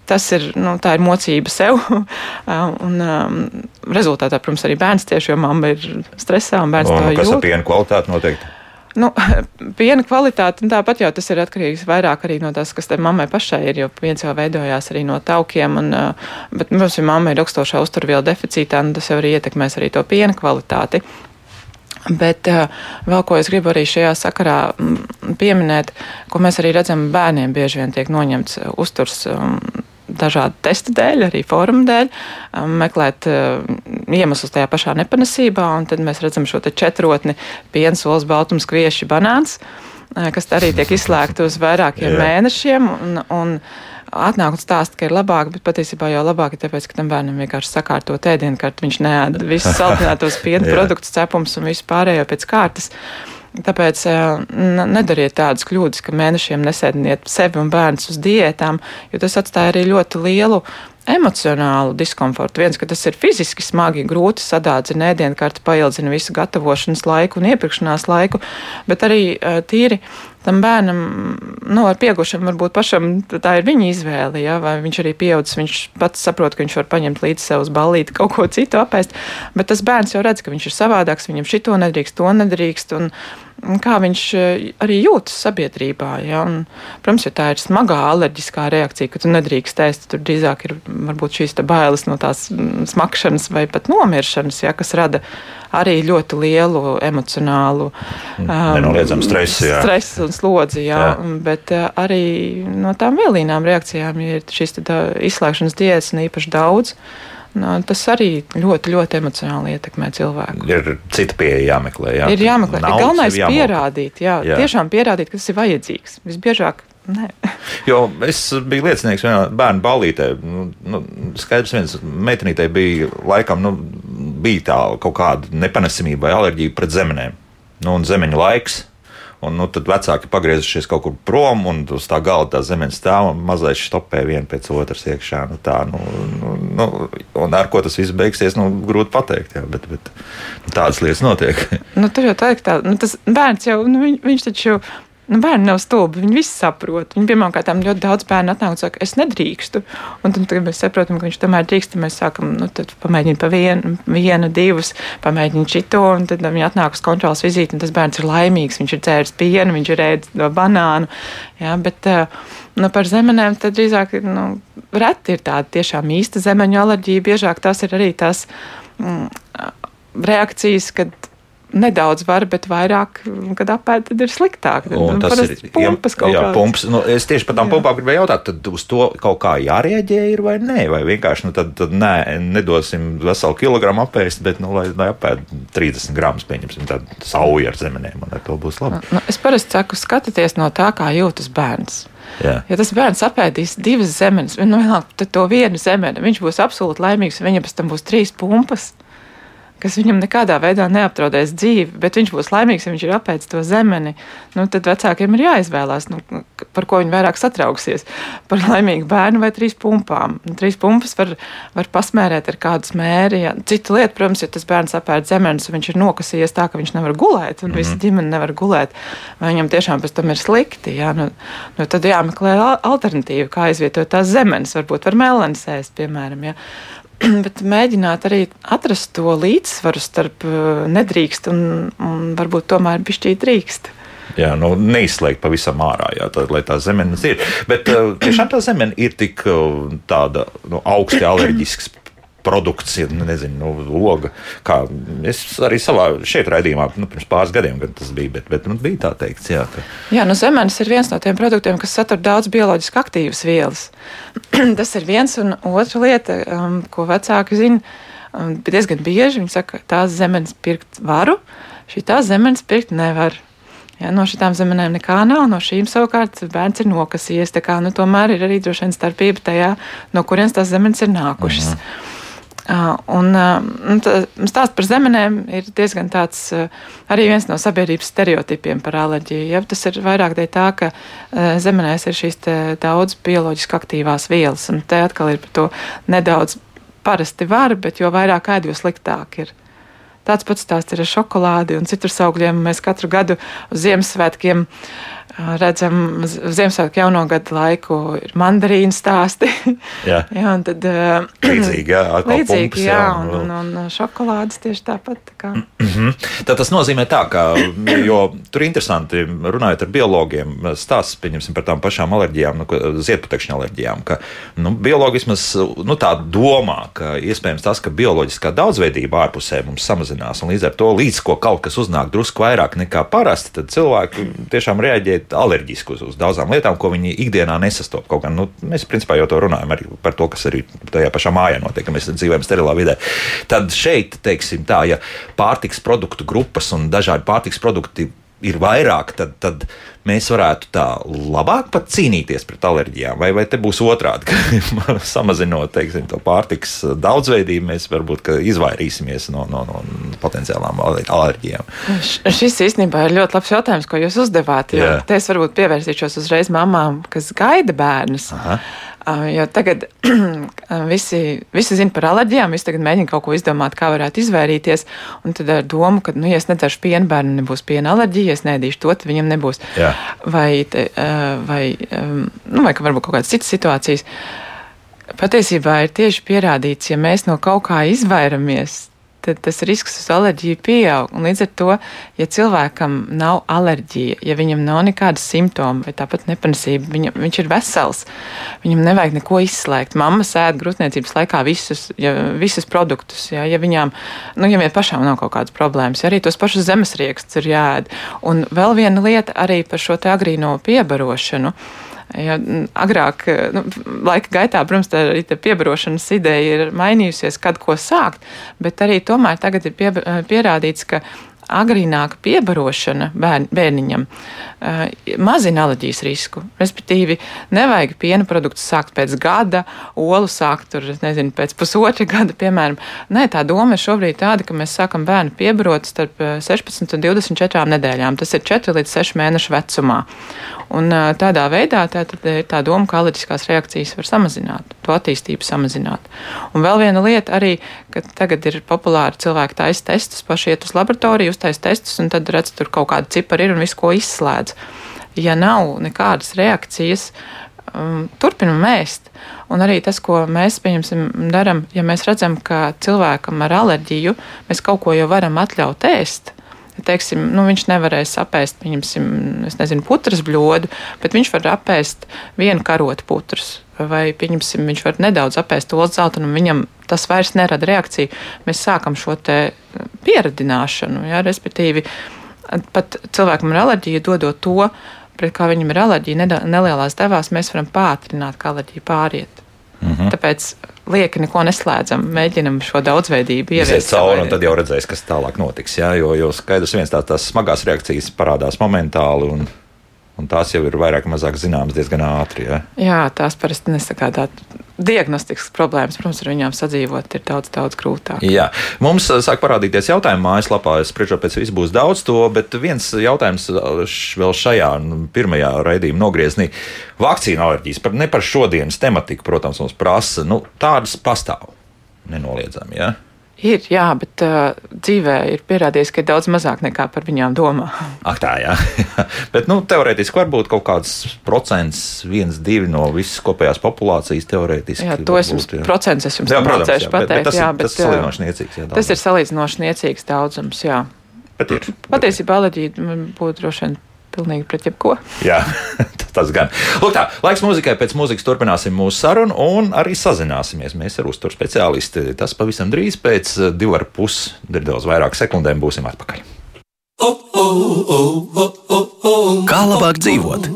Tas ir, nu, ir mocība sev. un um, rezultātā, protams, arī bērns tieši, jo mamma ir stresā un bērns un, to jūt. Kas ar piena kvalitāti noteikti? Nu, piena kvalitāte, tāpat jau tas ir atkarīgs vairāk arī no tās, kas te mammai pašai ir, jo piens jau veidojās arī no taukiem, un, bet, protams, ja mamma ir ilgstošā uzturvielu deficītā, nu, tas jau arī ietekmēs arī to piena kvalitāti. Bet uh, vēl ko es gribu arī šajā sakarā mm, pieminēt, ko mēs arī redzam, bērniem bieži vien tiek noņemts uh, uzturs. Um, dažādu testu dēļ, arī fórumu dēļ, um, meklēt uh, iemeslus tajā pašā nepanesībā, un tad mēs redzam šo te četrotni - piens, olas, baltums, kvieši, banāns, kas arī tiek izslēgti uz vairākiem mēnešiem. Un, un, atnāk un stāsta, ka ir labāk, bet patiesībā jau labāk ir tāpēc, ka tam bērnam vienkārši sakārto ēdienu kārtu, viņš neēd visus saldinātos piena produktus, cepums un visu pārējo pēc kārtas. Tāpēc nedariet tādas kļūdas, ka mēnešiem nesēdiniet sevi un bērnus uz diētām, jo tas atstāja arī ļoti lielu emocionālu diskomfortu. Viens, ka tas ir fiziski smagi, grūti sadādzina ēdienkarti, paildzina visu gatavošanas laiku un iepirkšanās laiku, bet arī tīri tam bērnam, nu, ar pieaugušam varbūt pašam tā ir viņa izvēle, ja, vai viņš arī pieaudzis, viņš pats saprot, ka viņš var paņemt līdzi sev uz ballīti kaut ko citu apēst, bet tas bērns jau redz, ka viņš ir savādāks, viņam šito nedrīkst, to nedrīkst, un kā viņš arī jūtas sabiedrībā. Ja? Un, protams, ja tā ir smagā alerģiskā reakcija, ka tu nedrīkst ēst, tad drīzāk ir šīs bailes no tās mm, smakšanas vai pat nomiršanas, ja? kas rada arī ļoti lielu emocionālu um, stresu, stresu un slodzi. Jā. Jā. Bet uh, arī no tām vielīnām reakcijām ir šīs izslēgšanas diētas un īpaši daudz. Nu, tas arī ļoti, ļoti emocionāli ietekmē cilvēku. Ir cita pieeja jāmeklē. Jā. Ir jāmeklē. Ir galvenais pierādīt, jā, jā. tiešām pierādīt, ka tas ir vajadzīgs. Visbiežāk Nē. jo es biju liecinieks vienā bērnu ballītē. Nu, nu, skaidrs, viens meitenītei bija laikam, nu, bija tā kaut kāda nepanesamība vai alerģija pret zemenēm. Nu, un zemeņa laiks Un, nu, tad vecāki pagriezušies kaut kur prom, un uz tā galda tā zemes stāv un mazliet stopē viena pēc otras iekšā. Nu, tā, nu, nu, nu, un ar ko tas viss beigsies, nu, grūti pateikt. Jā, bet, bet nu, tādas lietas notiek. nu, tur jau tā ir tā, nu, tas bērns jau, nu, viņ, viņš taču Nu, bērni nav stulbi, viņi visi saprot. Viņi pirmkārt ļoti daudz bērnu atnāk un saka, es nedrīkstu. Un tad, kad mēs saprotam, ka viņš tomēr drīkst, tad mēs sākam, nu, tad pamēģināt pa vienu, vienu divus, pamēģināt šito, un tad viņi atnāk uz kontrolas vizīti, un tas bērns ir laimīgs. Viņš ir dzēris pienu, viņš ir ēdis no banānu. Jā, bet, nu, par zemenēm tad drīzāk nu, reti ir tāda tiešām īsta zemeņu alerģija. Biežāk tas ir arī tās mm, reakcijas, kad nedaudz var, bet vairāk, kad apēd, tad ir sliktāk. Un tas ir pumpas kaut jā, pumps. Nu, es tieši par tām jā. pumpām gribēju jautāt, tad uz to kaut kā jārēģē ir vai nē, vai vienkārši, nu tad, tad nē, nedosim veselu kilogramu apēst, bet, nu, lai, lai apēd 30 gramus, pieņemsim, tādu sauju ar zemenēm, un ar to būs labi. Nu, es parasti saku, skatieties no tā, kā jūtas bērns. Jā. Ja tas bērns apēdīs divas zemes, nu, vienalga, tad to vienu zemeni, viņš būs absolūti laimīgs, viņam pēc tam būs trīs pumpas kas viņam nekādā veidā neapdraudēs dzīvi, bet viņš būs laimīgs, ja viņš ir apēdis to zemeni. Nu, tad vecākiem ir jāizvēlās, nu, par ko viņi vairāk satrauksies. Par laimīgu bērnu vai trīs pumpām. Nu, trīs pumpas var, var pasmērēt ar kādu smēri. Ja. Cita lieta, protams, ja tas bērns apēd zemenes, viņš ir nokasījies tā, ka viņš nevar gulēt, un mm -hmm. visa ģimene nevar gulēt, vai viņam tiešām pēc tam ir slikti. Ja. Nu, nu, tad jāmeklē alternatīva, kā izvietot tās zemenes. Varbūt var melnēs ēst, piemēram. Ja. bet mēģināt arī atrast to līdzsvaru starp uh, nedrīkst un, un varbūt tomēr bišķīt drīkst. Jā, nu, neizslēgt pavisam ārā, jā, tā, lai tā zemenes ir. Bet uh, tiešām tā zemene ir tik uh, tāda nu, augsti alerģisks produkts, nezinu, nu, loga. Kā es arī savā šeit raidījumā, nu, pirms pāris gadiem tas bija, bet, bet nu, bija tā teikts. Jā, ka... jā nu, zemenes ir viens no tiem produktiem, kas satur daudz bioloģiski aktīvas vielas. tas ir viens, un otra lieta, um, ko vecāki zina, um, diezgan bieži viņi saka, tās zemenes pirkt varu, šī tās zemenes pirkt nevar. Ja, no šīm zemenēm nekā nav, no šīm savukārt bērns ir nokasījies. Kā, nu, tomēr ir arī droši vien starpība tajā, no kurienes tās zemenes ir nākušas. Mhm. Un, un stāsts par zemenēm ir diezgan tāds arī viens no sabiedrības stereotipiem par alerģiju. Ja? Tas ir vairāk dēļ tā, ka zemenēs ir šīs daudz bioloģiski aktīvās vielas, un te atkal ir par to nedaudz parasti var, bet jo vairāk ēd, jo sliktāk ir. Tāds pats stāsts ir ar šokolādi un citrus augļiem. Mēs katru gadu uz Ziemassvētkiem uh, redzam Ziemassvētku jauno gadu laiku ir mandarīnu stāsti. Jā, jā un tad līdzīgi, jā, līdzīgi, pumps, jā, un, un, un šokolādes tieši tāpat. Tā mm -hmm. Tad tas nozīmē tā, ka, jo tur interesanti runājot ar biologiem, stāsts, pieņemsim, par tām pašām alerģijām, nu, ziedputekšņa alerģijām, ka, nu, biologi vismaz, nu, tā domā, ka iespējams tas, ka bioloģiskā daudzveidība ārpusē mums samazinās, un līdz ar to, līdz ko kaut kas uznāk drusku vairāk nekā parasti, tad cilvēki tiešām reaģē alerģiski uz, uz daudzām lietām, ko viņi ikdienā nesastopas. Kaut gan nu, mēs principā jau to runājam arī par to, kas arī tajā pašā mājā notiek, ka mēs dzīvojam sterilā vidē. Tad šeit, teiksim, tā, ja pārtiks produktu grupas un dažādi pārtiks produkti ir vairāk, tad, tad mēs varētu tā labāk pat cīnīties pret alerģijām. Vai, vai te būs otrādi, ka samazinot teiksim, to pārtiks daudzveidību, mēs varbūt izvairīsimies no, no, no potenciālām alerģijām? Šis īstenībā ir ļoti labs jautājums, ko jūs uzdevāt. Te es varbūt pievērsīšos uzreiz mamām, kas gaida bērnus. Aha. Jo tagad visi, visi zina par alerģijām, visi tagad mēģina kaut ko izdomāt, kā varētu izvairīties. Un tad ar domu, ka, nu, ja es nedzeršu pienu, bērnam nebūs piena alerģija, ja es nedīšu to, tad viņam nebūs. Jā. Vai, te, vai, nu, vai varbūt kaut kādas citas situācijas. Patiesībā ir tieši pierādīts, ja mēs no kaut kā izvairamies, tad tas risks uz alerģiju pieaug. Un līdz ar to, ja cilvēkam nav alerģija, ja viņam nav nekāda simptoma vai tāpat nepanesība, viņa, viņš ir vesels, viņam nevajag neko izslēgt. Mamma sēž grūtniecības laikā visus, ja, visus produktus, ja, ja viņām, nu, ja vien pašām nav kaut kādas problēmas, ja arī tos pašus zemesriekstus ir jāēd. Un vēl viena lieta arī par šo te agrīno piebarošanu. Ja, agrāk, nu, laika gaitā, protams, tā arī piebarošanas ideja ir mainījusies, kad ko sākt, bet arī tomēr tagad ir pie, pierādīts, ka agrīnāka piebarošana bērn, bērniņam uh, mazina alerģijas risku. Respektīvi, nevajag piena produktus sākt pēc gada, olu sākt tur, nezinu, pēc pusotra gada, piemēram. Nē, tā doma ir šobrīd tāda, ka mēs sākam bērnu piebarot starp 16 un 24 nedēļām. Tas ir 4 līdz 6 mēnešu vecumā. Un uh, tādā veidā tā, ir tā doma, ka alerģiskās reakcijas var samazināt, to attīstību samazināt. Un vēl viena lieta arī, ka tagad ir populāri cilvēki taisa testus, paši iet uz laboratoriju, uztais testus, un tad redz, tur kaut kāda cipara ir un visu ko izslēdz. Ja nav nekādas reakcijas, um, turpinam ēst. Un arī tas, ko mēs darām, ja mēs redzam, ka cilvēkam ar alerģiju mēs kaut ko jau varam atļaut ēst, teiksim, nu, viņš nevarēs apēst, pieņemsim, nezinu, putras bļodu, bet viņš var apēst vienu karotu putrus. Vai, pieņemsim, viņš var nedaudz apēst to zelta, un viņam tas vairs nerada reakciju. Mēs sākam šo te pieradināšanu, ja, respektīvi, pat cilvēkam ar alerģiju dodot to, pret kā viņam ir alerģija, nelielās devās, mēs varam pātrināt, kā alerģija pāriet. -hmm. Tāpēc lieki neko neslēdzam, mēģinam šo daudzveidību ieviest. cauri, un tad jau redzēs, kas tālāk notiks. Jā, jo, jo skaidrs viens tās, tās smagās reakcijas parādās momentāli. Un... Un tās jau ir vairāk vai mazāk zināmas diezgan ātri. Ja? Jā, tās parasti nesakādā diagnostikas problēmas, protams, ar viņām sadzīvot ir daudz, daudz grūtāk. Jā, mums uh, sāk parādīties jautājumi mājaslapā. Es spriežu, pēc viss būs daudz to, bet viens jautājums uh, vēl šajā nu, pirmajā raidījuma nogriezienī - vakcīna alerģijas. Par, ne par šodienas tematiku, protams, mums prasa. Nu, tādas pastāv nenoliedzami. Ja? Ir, jā, bet uh, dzīvē ir pierādījies, ka ir daudz mazāk nekā par viņām domā. Ak, tā, jā. bet, nu, teorētiski var būt kaut kāds procents, viens, divi no visas kopējās populācijas teorētiski. Jā, to es jums, būt, jā. procents es jums jā, pateikt. Bet, bet tas, jā, bet, tas ir salīdzinoši niecīgs. Jā, tas ir salīdzinoši niecīgs daudzums, jā. Bet ir. Patiesībā alerģija būtu droši vien pilnīgi pret jebko. Jā, tas gan. Lūk, tā, laiks mūzikai, pēc mūzikas turpināsim mūsu sarunu un arī sazināsimies. Mēs ar uzturu speciālisti. Tas pavisam drīz pēc divu ar pus, nedaudz vairāk sekundēm būsim atpakaļ. Kā labāk dzīvot?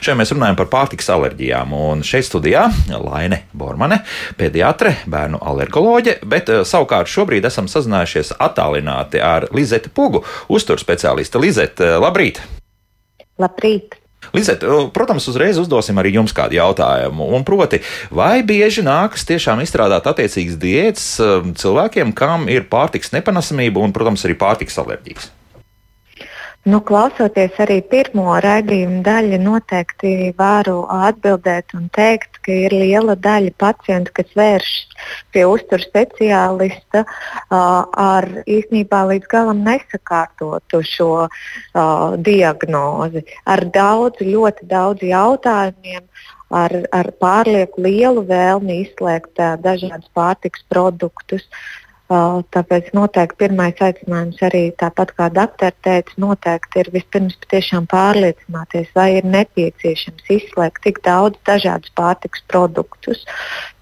Šeit mēs runājam par pārtikas alerģijām. Un šeit studijā Laine Bormane, pediatre, bērnu alergoloģe, bet eh, savukārt šobrīd esam sazinājušies attālināti ar Lizeti Pugu, uzturspeciālisti. Lizete, labrīt! Labrīt! Lizet, protams, uzreiz uzdosim arī jums kādu jautājumu. Un proti, vai bieži nākas tiešām izstrādāt attiecīgas diētas um, cilvēkiem, kam ir pārtiks nepanesamība un, protams, arī pārtiks alerģijas? Nu, klausoties arī pirmo raidījumu daļu, noteikti varu atbildēt un teikt, ka ir liela daļa pacientu, kas vēršas pie uzturu speciālista uh, ar īstenībā līdz galam nesakārtotu šo uh, diagnozi, ar daudz, ļoti daudz jautājumiem. Ar, ar pārlieku lielu vēlmi izslēgt uh, dažādus pārtiks produktus, uh, Tāpēc noteikti pirmais aicinājums arī tāpat kā doktora teica, noteikti ir vispirms patiešām pārliecināties, vai ir nepieciešams izslēgt tik daudz dažādus pārtiks produktus.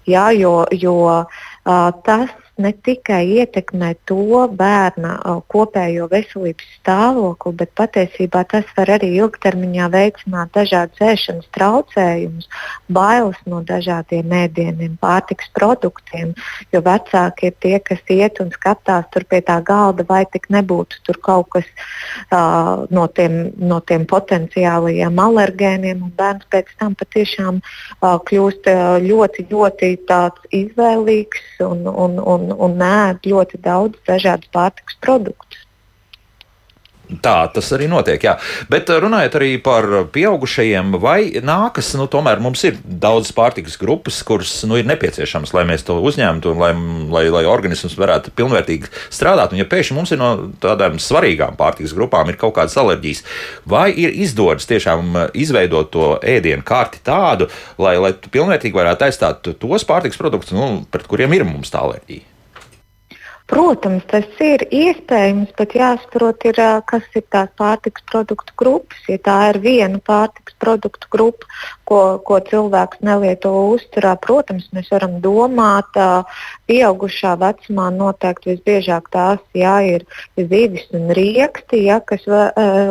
Jā, jo, jo uh, tas ne tikai ietekmē to bērna kopējo veselības stāvokli, bet patiesībā tas var arī ilgtermiņā veicināt dažādas ēšanas traucējumus, bailes no dažādiem ēdieniem, pārtiks produktiem. Jo vecāki ir tie, kas iet un skatās tur pie tā galda, vai tik nebūtu kaut kas uh, no, tiem, no tiem potenciālajiem alergēniem, bērns pēc tam patiešām uh, kļūst uh, ļoti, ļoti izvēlīgs un, un, un un, un ēd ļoti daudz dažādus pārtikas produktus. Tā tas arī notiek. Jā. Bet eh, runājot arī par pieaugušajiem, vai nākas, nu, tomēr mums ir daudz pārtikas grupas, kuras nu, ir nepieciešamas, lai mēs to uzņemtu un lai, lai, lai organisms varētu pilnvērtīgi strādāt. Un, ja pēkšņi mums ir no tādām svarīgām pārtikas grupām kaut kādas alerģijas, vai ir izdodas tiešām eh, izveidot to ēdienu kārti tādu, lai, lai pilnvērtīgi varētu aizstāt tos pārtikas produktus, nu, pret kuriem ir mums tā alerģija? Protams, tas ir iespējams, bet jāsaprot, ir, kas ir tās pārtiks produktu grupas. Ja tā ir viena pārtiks produktu grupa, ko, ko cilvēks nelieto uzturā, protams, mēs varam domāt, pieaugušā vecumā noteikti visbiežāk tās jā, ir zivis un rieksti, jā, kas va,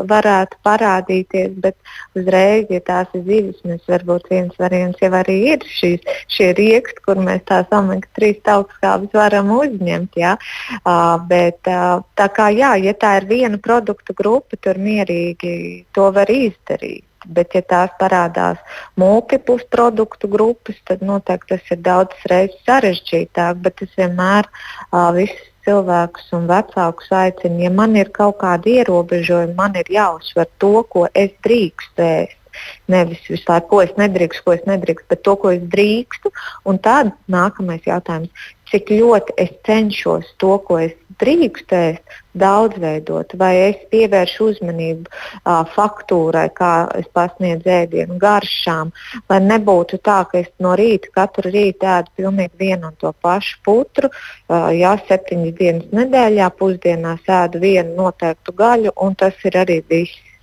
varētu parādīties, bet uzreiz, ja tās ir zivis, mēs varbūt viens variants jau arī ir šīs, šie rieksti, kur mēs tās omega 3 augstskābes varam uzņemt. Jā. Uh, bet, uh, tā kā jā, ja tā ir viena produktu grupa, tur mierīgi to var izdarīt. Bet, ja tās parādās multiplas produktu grupas, tad noteikti tas ir daudz reizes sarežģītāk. Bet es vienmēr uh, visus cilvēkus un vecākus aicinu, ja man ir kaut kādi ierobežojumi, man ir jāuzsver to, ko es drīkstu ēst. Nevis visu laiku, ko es nedrīkstu, ko es nedrīkstu, bet to, ko es drīkstu. Un tad nākamais jautājums, cik ļoti es cenšos to, ko es drīkstu ēst, daudzveidot, vai es pievēršu uzmanību uh, faktūrai, kā es pasniedzu ēdienu, garšām, lai nebūtu tā, ka es no rīta katru rītu ēdu pilnīgi vienu un to pašu putru, uh, jā, septiņas dienas nedēļā, pusdienās ēdu vienu noteiktu gaļu, un tas ir arī viss.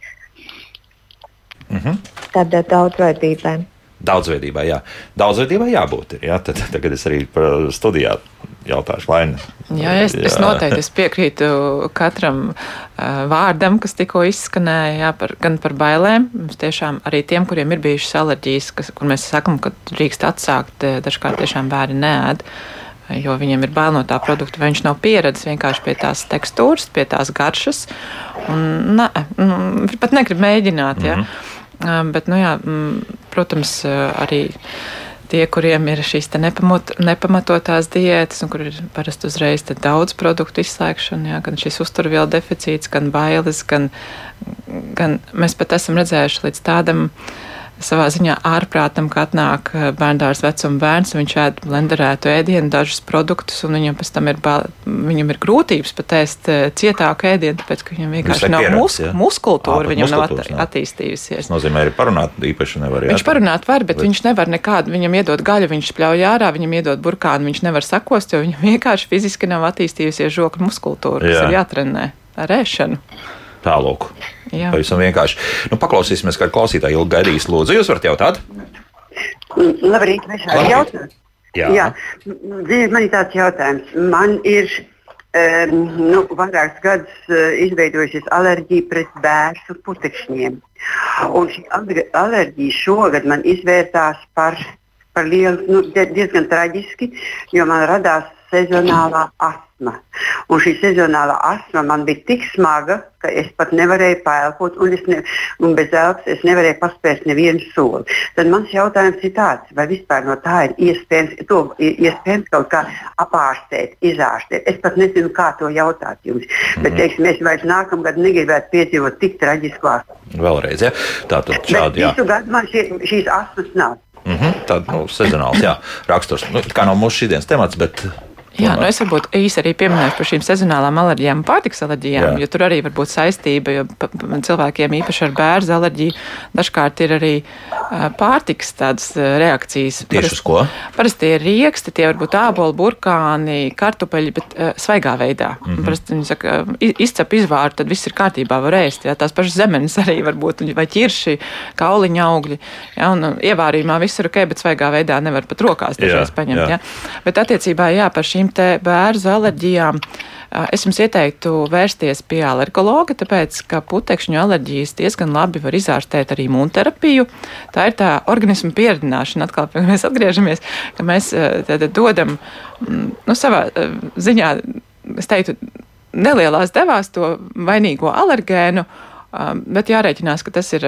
Mm -hmm. Tad daudzveidībai. Daudzveidībai, jā. Daudzveidībai jābūt. Ir, jā. Tad, tagad es arī par studijā jautāšu, vai ne? Jā, es, jā. es noteikti es piekrītu katram uh, vārdam, kas tikko izskanēja, jā, par, gan par bailēm. Mums tiešām arī tiem, kuriem ir bijušas alerģijas, kas, kur mēs sakam, ka drīkst atsākt, dažkārt tiešām bērni neēd. Jo viņiem ir bail no tā produkta, vai viņš nav pieredzējis vienkārši pie tās tekstūras, pie tās garšas. Un, ne, pat negrib mēģināt. Ja? Mm -hmm. Bet, nu, jā, protams, arī tie, kuriem ir šīs nepamot, nepamatotās diētas, un kur ir parasti uzreiz daudz produktu izslēgšana, jā, gan šis uzturvielu deficīts, gan bailes, gan, gan mēs pat esam redzējuši līdz tādam savā ziņā ārprātam, ka atnāk eh, bērndārs vecuma bērns, viņš ēd blenderētu ēdienu, dažus produktus, un viņam pēc tam ir, viņam ir grūtības pat ēst eh, cietāku ēdienu, tāpēc, ka viņam vienkārši nav mus, ja? muskultūra, Ā, viņam nav at, attīstījusies. Tas nozīmē, arī parunāt īpaši nevar. Jā, viņš parunāt var, bet, bet viņš nevar nekādu, viņam iedod gaļu, viņš spļauj ārā, viņam iedod burkānu, viņš nevar sakost, jo viņam vienkārši fiziski nav attīstījusies žokļu muskultūra, kas jā. ir jātrenē ar ēšanu. Tālāk. Pavisam vienkārši. Nu, paklausīsimies, kā klausītāji ilgi gaidīs. Lūdzu, jūs varat jautāt? Labrīt, mēs varam jautāt. Jā. Jā. Man ir tāds jautājums. Man ir um, nu, vairākus gadus uh, izveidojusies alerģija pret bērnu putekšņiem. Un šī alerģija šogad man izvērtās par, par lielu, nu, diezgan traģiski, jo man radās sezonālā asma. Un šī sezonālā asma man bija tik smaga, ka es pat nevarēju pelpot, un, ne, un bez elpas es nevarēju paspērt nevienu soli. Tad mans jautājums ir tāds, vai vispār no tā ir iespējams, to, iespējams kaut kā apārstēt, izārstēt. Es pat nezinu, kā to jautāt jums. Mm. Bet, teiksim, es vairs nākamgad negribētu piedzīvot tik traģisku asmu. Vēlreiz, ja? tā tad šādi. Bet visu gadu man šie, šīs asmas nav. Mm -hmm, Tāda nu, sezonāls jā, raksturs. Nu, kā nav mūsu šīdienas temats, bet Jā, nu es varbūt īsi arī pieminēšu par šīm sezonālām alerģijām un pārtiks alerģijām, Jā. jo tur arī var būt saistība, jo cilvēkiem īpaši ar bērnu alerģiju dažkārt ir arī pārtiks tādas reakcijas. Tieši parasti, uz ko? Parasti ir rieksti, tie var būt āboli, burkāni, kartupeļi, bet uh, svaigā veidā. Mm -hmm. Parasti viņi saka, izcep izvāru, tad viss ir kārtībā, var ēst. Jā, tās pašas zemenes arī var būt, vai ķirši, kauliņa augļi. Jā, un ievārījumā viss ir ok, bet svaigā veidā nevar pat rokās dažreiz paņemt. Jā. Jā. Bet attiecībā jā, par šīm šīm bērnu alerģijām. Es jums ieteiktu vērsties pie alergologa, tāpēc, ka putekšņu alerģijas diezgan labi var izārstēt ar imūnterapiju. Tā ir tā organisma pieredzināšana, atkal pie mēs atgriežamies, ka mēs tad dodam, nu, savā ziņā, es teiktu, nelielās devās to vainīgo alergēnu. Bet jārēķinās, ka tas ir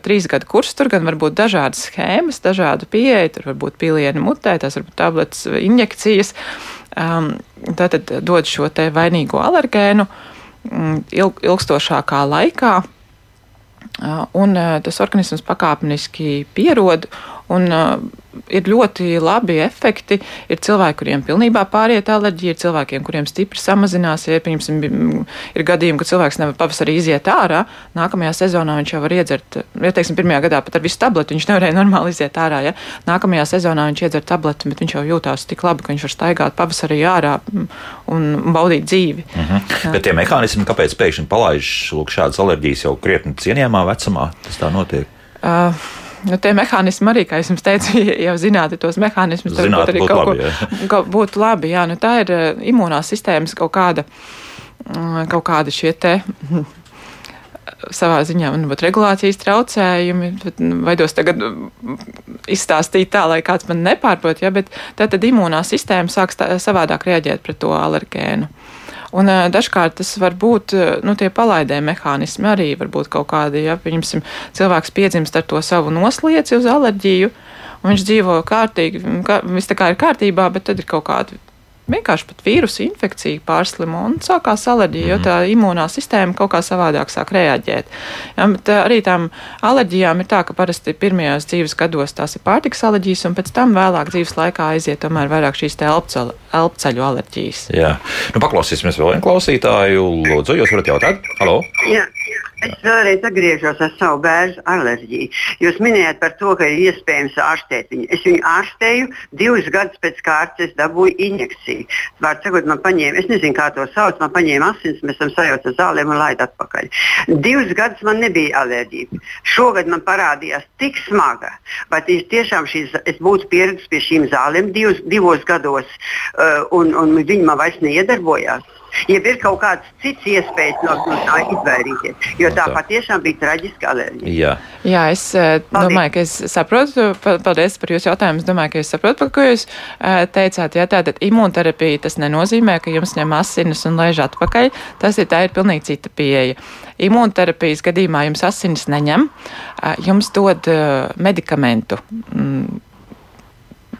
trīs gadu kurs. Tur gan var būt dažādas schēmas, dažādu pieeja. Tur var būt pilieni mutē, tās var būt tabletes, injekcijas. Uh, tātad dod šo te vainīgo alergēnu um, ilg, ilgstošākā laikā. Uh, un uh, tas organisms pakāpeniski pierod, Un, uh, ir ļoti labi efekti. Ir cilvēki, kuriem pilnībā pāriet alerģija, ir cilvēkiem, kuriem stipri samazinās. Ja, piemēram, ir gadījumi, ka cilvēks nevar pavasarī iziet ārā, nākamajā sezonā viņš jau var iedzert, ja teiksim, pirmajā gadā pat ar visu tableti viņš nevarēja normāli iziet ārā. Ja. Nākamajā sezonā viņš iedzer tableti, bet viņš jau jūtās tik labi, ka viņš var staigāt pavasarī ārā un baudīt dzīvi. Uh mhm. -huh. Bet tie mehānismi, kāpēc pēkšņi palaiž šādas alerģijas jau krietni cienījamā vecumā, tas tā notiek? Uh, Nu, tie mehānismi arī, kā jau teicu, jau zinātu tos mehānismus, tad būtu arī kaut labi, ko jā. būtu labi. Jā, nu, tā ir uh, imunās sistēmas kaut kāda, uh, kaut kāda šie te. Savā ziņā man būtu regulācijas traucējumi, nu, veidos tagad izstāstīt tā, lai kāds man nepārprot, ja, bet tad, tad imūnā sistēma sāks tā, savādāk reaģēt pret to alergēnu. Un dažkārt tas var būt nu, tie palaidē mehānismi arī var būt kaut kādi. Ja, pieņemsim, cilvēks piedzimst ar to savu noslieci uz alerģiju, un viņš dzīvo kārtīgi, kā, viss tā kā ir kārtībā, bet tad ir kaut kādi vienkārši pat vīrusu infekcija pārslimo un sākās alerģija, jo tā imūnā sistēma kaut kā savādāk sāk reaģēt. Ja, bet arī tām alerģijām ir tā, ka parasti pirmajās dzīves gados tās ir pārtiks alerģijas, un pēc tam vēlāk dzīves laikā aiziet tomēr vairāk šīs elpceļu alerģijas. Jā, nu paklausīsimies vēl vienu klausītāju. Lūdzu, jūs varat jautāt? Halo! Jā. Es vēlreiz atgriežos ar savu bērnu alerģiju. Jūs minējāt par to, ka ir iespējams ārstēt viņu. Es viņu ārstēju, divus gadus pēc kārtas dabūju injekciju. Vārds sakot, man paņēma, es nezinu, kā to sauc, man paņēma asins, mēs esam sajauca zālēm un laid atpakaļ. Divus gadus man nebija alerģija. Šogad man parādījās tik smaga, bet es tiešām šīs, es būtu pieradusi pie šīm zālēm divus, divos gados, uh, un, un viņi man vairs neiedarbojās ja ir kaut kāds cits iespējas no, no tā izvairīties. Jo tā patiešām bija traģiska alerģija. Jā, Jā es uh, domāju, ka es saprotu, paldies par jūsu jautājumu. Es domāju, ka es saprotu, par ko jūs uh, teicāt. Jā, tātad imūnterapija tas nenozīmē, ka jums ņem asinis un lēž atpakaļ. Tas ir tā ir pilnīgi cita pieeja. Imūnterapijas gadījumā jums asinis neņem, uh, jums dod medikamentu.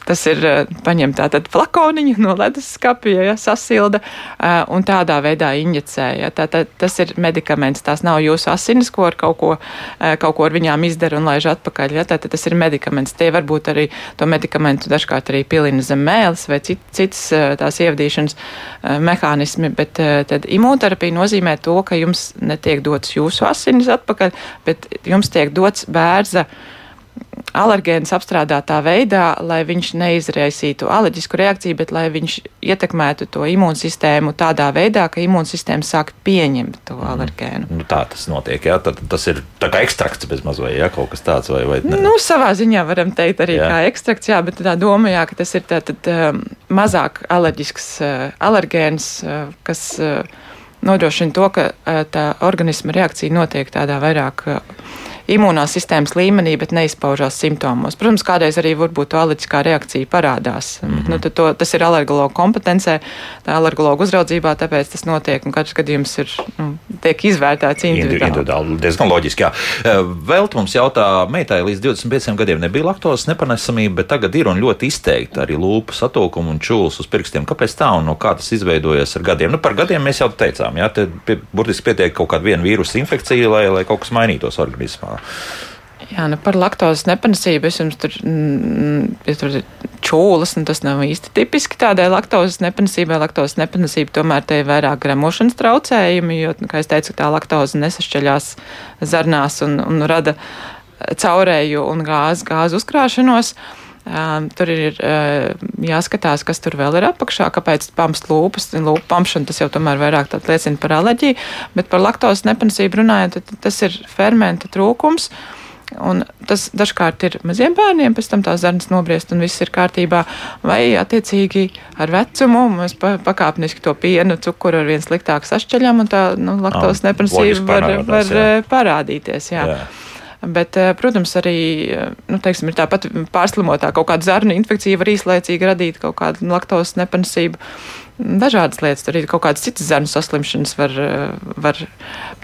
Tas ir eh, paņemt tātad flakoniņu no leduskapja, ja, sasilda eh, un tādā veidā injicē. Ja. Tātad tas ir medikaments, tās nav jūsu asinis, ko ar kaut ko, eh, kaut ko ar viņām izdara un laiž atpakaļ. Ja. Tātad tas ir medikaments. Tie varbūt arī to medikamentu dažkārt arī pilina zem mēles vai cit, citas tās ievadīšanas mehānismi, bet tad imūnterapija nozīmē to, ka jums netiek dots jūsu asinis atpakaļ, bet jums tiek dots bērza alergēns apstrādātā veidā, lai viņš neizraisītu alerģisku reakciju, bet lai viņš ietekmētu to imūnsistēmu tādā veidā, ka imūnsistēma sāk pieņemt to mm. alergēnu. Nu, tā tas notiek, jā, tad tas ir tā kā ekstrakts bez mazliet, jā, kaut kas tāds vai, vai ne? Nu, savā ziņā varam teikt arī jā. kā ekstrakts, jā, bet tā doma, jā, ka tas ir tātad um, mazāk alerģisks uh, alergēns, uh, kas uh, nodrošina to, ka uh, tā organisma reakcija notiek tādā vairāk. Imūnās sistēmas līmenī, bet neizpaužās simptomos. Protams, kādreiz arī varbūt alerģiskā reakcija parādās. Mm -hmm. nu, to, tas ir alergologa kompetencē, tā alergologa uzraudzībā, tāpēc tas notiek un katrs gadījums ir, nu, tiek izvērtēts individuāli. individuāli diezgan loģiski, jā. Vēl mums jautā, meitai līdz 25 gadiem nebija laktozes nepanesamība, bet tagad ir un ļoti izteikti arī lūpu satūkumu un čūlas uz pirkstiem. Kāpēc tā un no kā tas izveidojas ar gadiem? Nu, par gadiem mēs jau teicām, jā, te burtiski pietiek kaut kāda viena vīrusa infekcija, lai, lai kaut kas mainītos organismā. Jā, nu par laktozes nepanesību es jums tur, mm, ja tur čūlas, un tas nav īsti tipiski tādai laktozes nepanesībai. Laktozes nepanesība tomēr te ir vairāk gremošanas traucējumi, jo, nu, kā es teicu, tā laktoze nesašķeļās zarnās un, un rada caurēju un gāzi, gāzi uzkrāšanos. Um, tur ir uh, jāskatās, kas tur vēl ir apakšā, kāpēc pamst lūpas. Lūpa pamšana tas jau tomēr vairāk liecina par alerģiju, bet par laktozes nepanesību runājot, tas ir fermenta trūkums. Un tas dažkārt ir maziem bērniem, pēc tam tās zarnas nobriest un viss ir kārtībā. Vai attiecīgi ar vecumu mēs pakāpeniski to pienu, cukuru ar vien sliktāk sašķeļam un tā nu, laktozes nepanesība var, var jā. parādīties. Jā. Jā. Bet, eh, protams, arī eh, nu, teiksim, ir tāpat pārslimotā kaut kāda zarnu infekcija var īslaicīgi radīt kaut kādu laktozes nepanesību. Dažādas lietas, arī kaut kādas citas zarnu saslimšanas var, eh, var,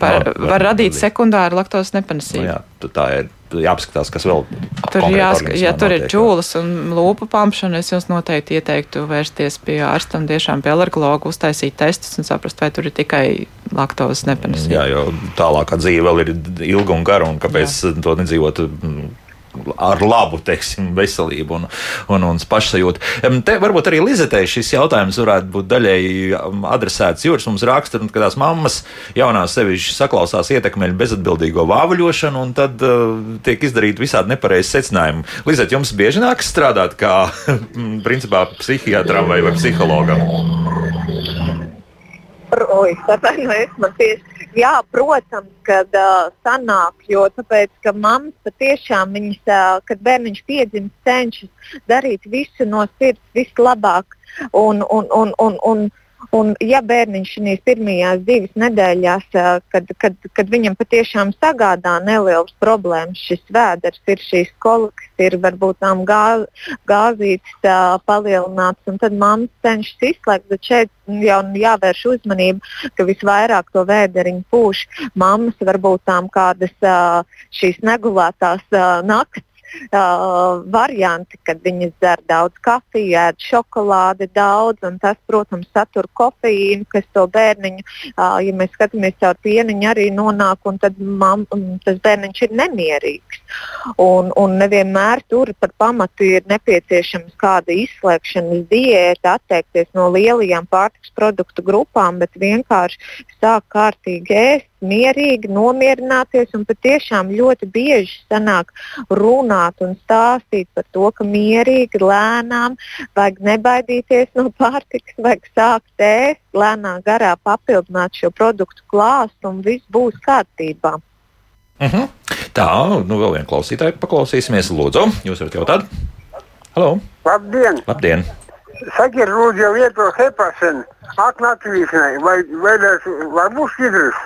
par, no, var, var radīt sekundāru laktozes nepanesību. No nu jā, tā ir jāapskatās, kas vēl tur jāsaka. Ja tur notiek, ir čūlas un lūpu pampšana, es jums noteikti ieteiktu vērsties pie ārsta un tiešām pie alergologa, uztaisīt testus un saprast, vai tur ir tikai laktozes nepanesība. Jā, jo tālākā dzīve vēl ir ilga un gara, un kāpēc Jā. to nedzīvot ar labu teiksim, veselību un, un, un pašsajūtu. Te varbūt arī Lizetei šis jautājums varētu būt daļēji adresēts. Jūras mums raksta, ka tās mammas jaunās sevišķi saklausās ietekmeļu bezatbildīgo vāvuļošanu, un tad uh, tiek izdarīti visādi nepareizi secinājumi. Lizet, jums bieži nākas strādāt kā principā psihiatram vai, vai psihologam? Oi, atvainojiet, man tieši Jā, protams, kad uh, sanāk, jo tāpēc, ka mammas patiešām, viņas, uh, kad bērniņš piedzimst, cenšas darīt visu no sirds, vislabāk. Un, un, un, un, un, Un, ja bērniņš šīs pirmajās divas nedēļās, kad, kad, kad viņam patiešām sagādā nelielas problēmas, šis vēders, ir šīs kolikas, ir varbūt tām gā, gāzītes palielināts, un tad mamma cenšas izslēgt, bet šeit jau jāvērš uzmanība, ka visvairāk to vēderiņu pūš mammas, varbūt tām kādas šīs negulētās naktas uh, varianti, kad viņas dzer daudz kafiju, ēd šokolādi daudz, un tas, protams, satur kofeīnu, kas to bērniņu, uh, ja mēs skatāmies caur pieniņu, arī nonāk, un tad mam, tas bērniņš ir nemierīgs. Un, un nevienmēr tur par pamatu ir nepieciešams kāda izslēgšanas diēta, atteikties no lielajām pārtiks produktu grupām, bet vienkārši sāk kārtīgi ēst mierīgi, nomierināties un patiešām ļoti bieži sanāk runāt un stāstīt par to, ka mierīgi, lēnām, vajag nebaidīties no pārtikas, vajag sākt ēst, lēnā garā papildināt šo produktu klāstu un viss būs kārtībā. Uh mhm. -huh. Tā, nu vēl viena klausītāja paklausīsimies. Lūdzu, jūs varat jautāt? Halo! Labdien! Labdien. Sakiet, lūdzu, jau vieto hepasenu, aknatīšanai, vai, vai, vai būs šķidrs?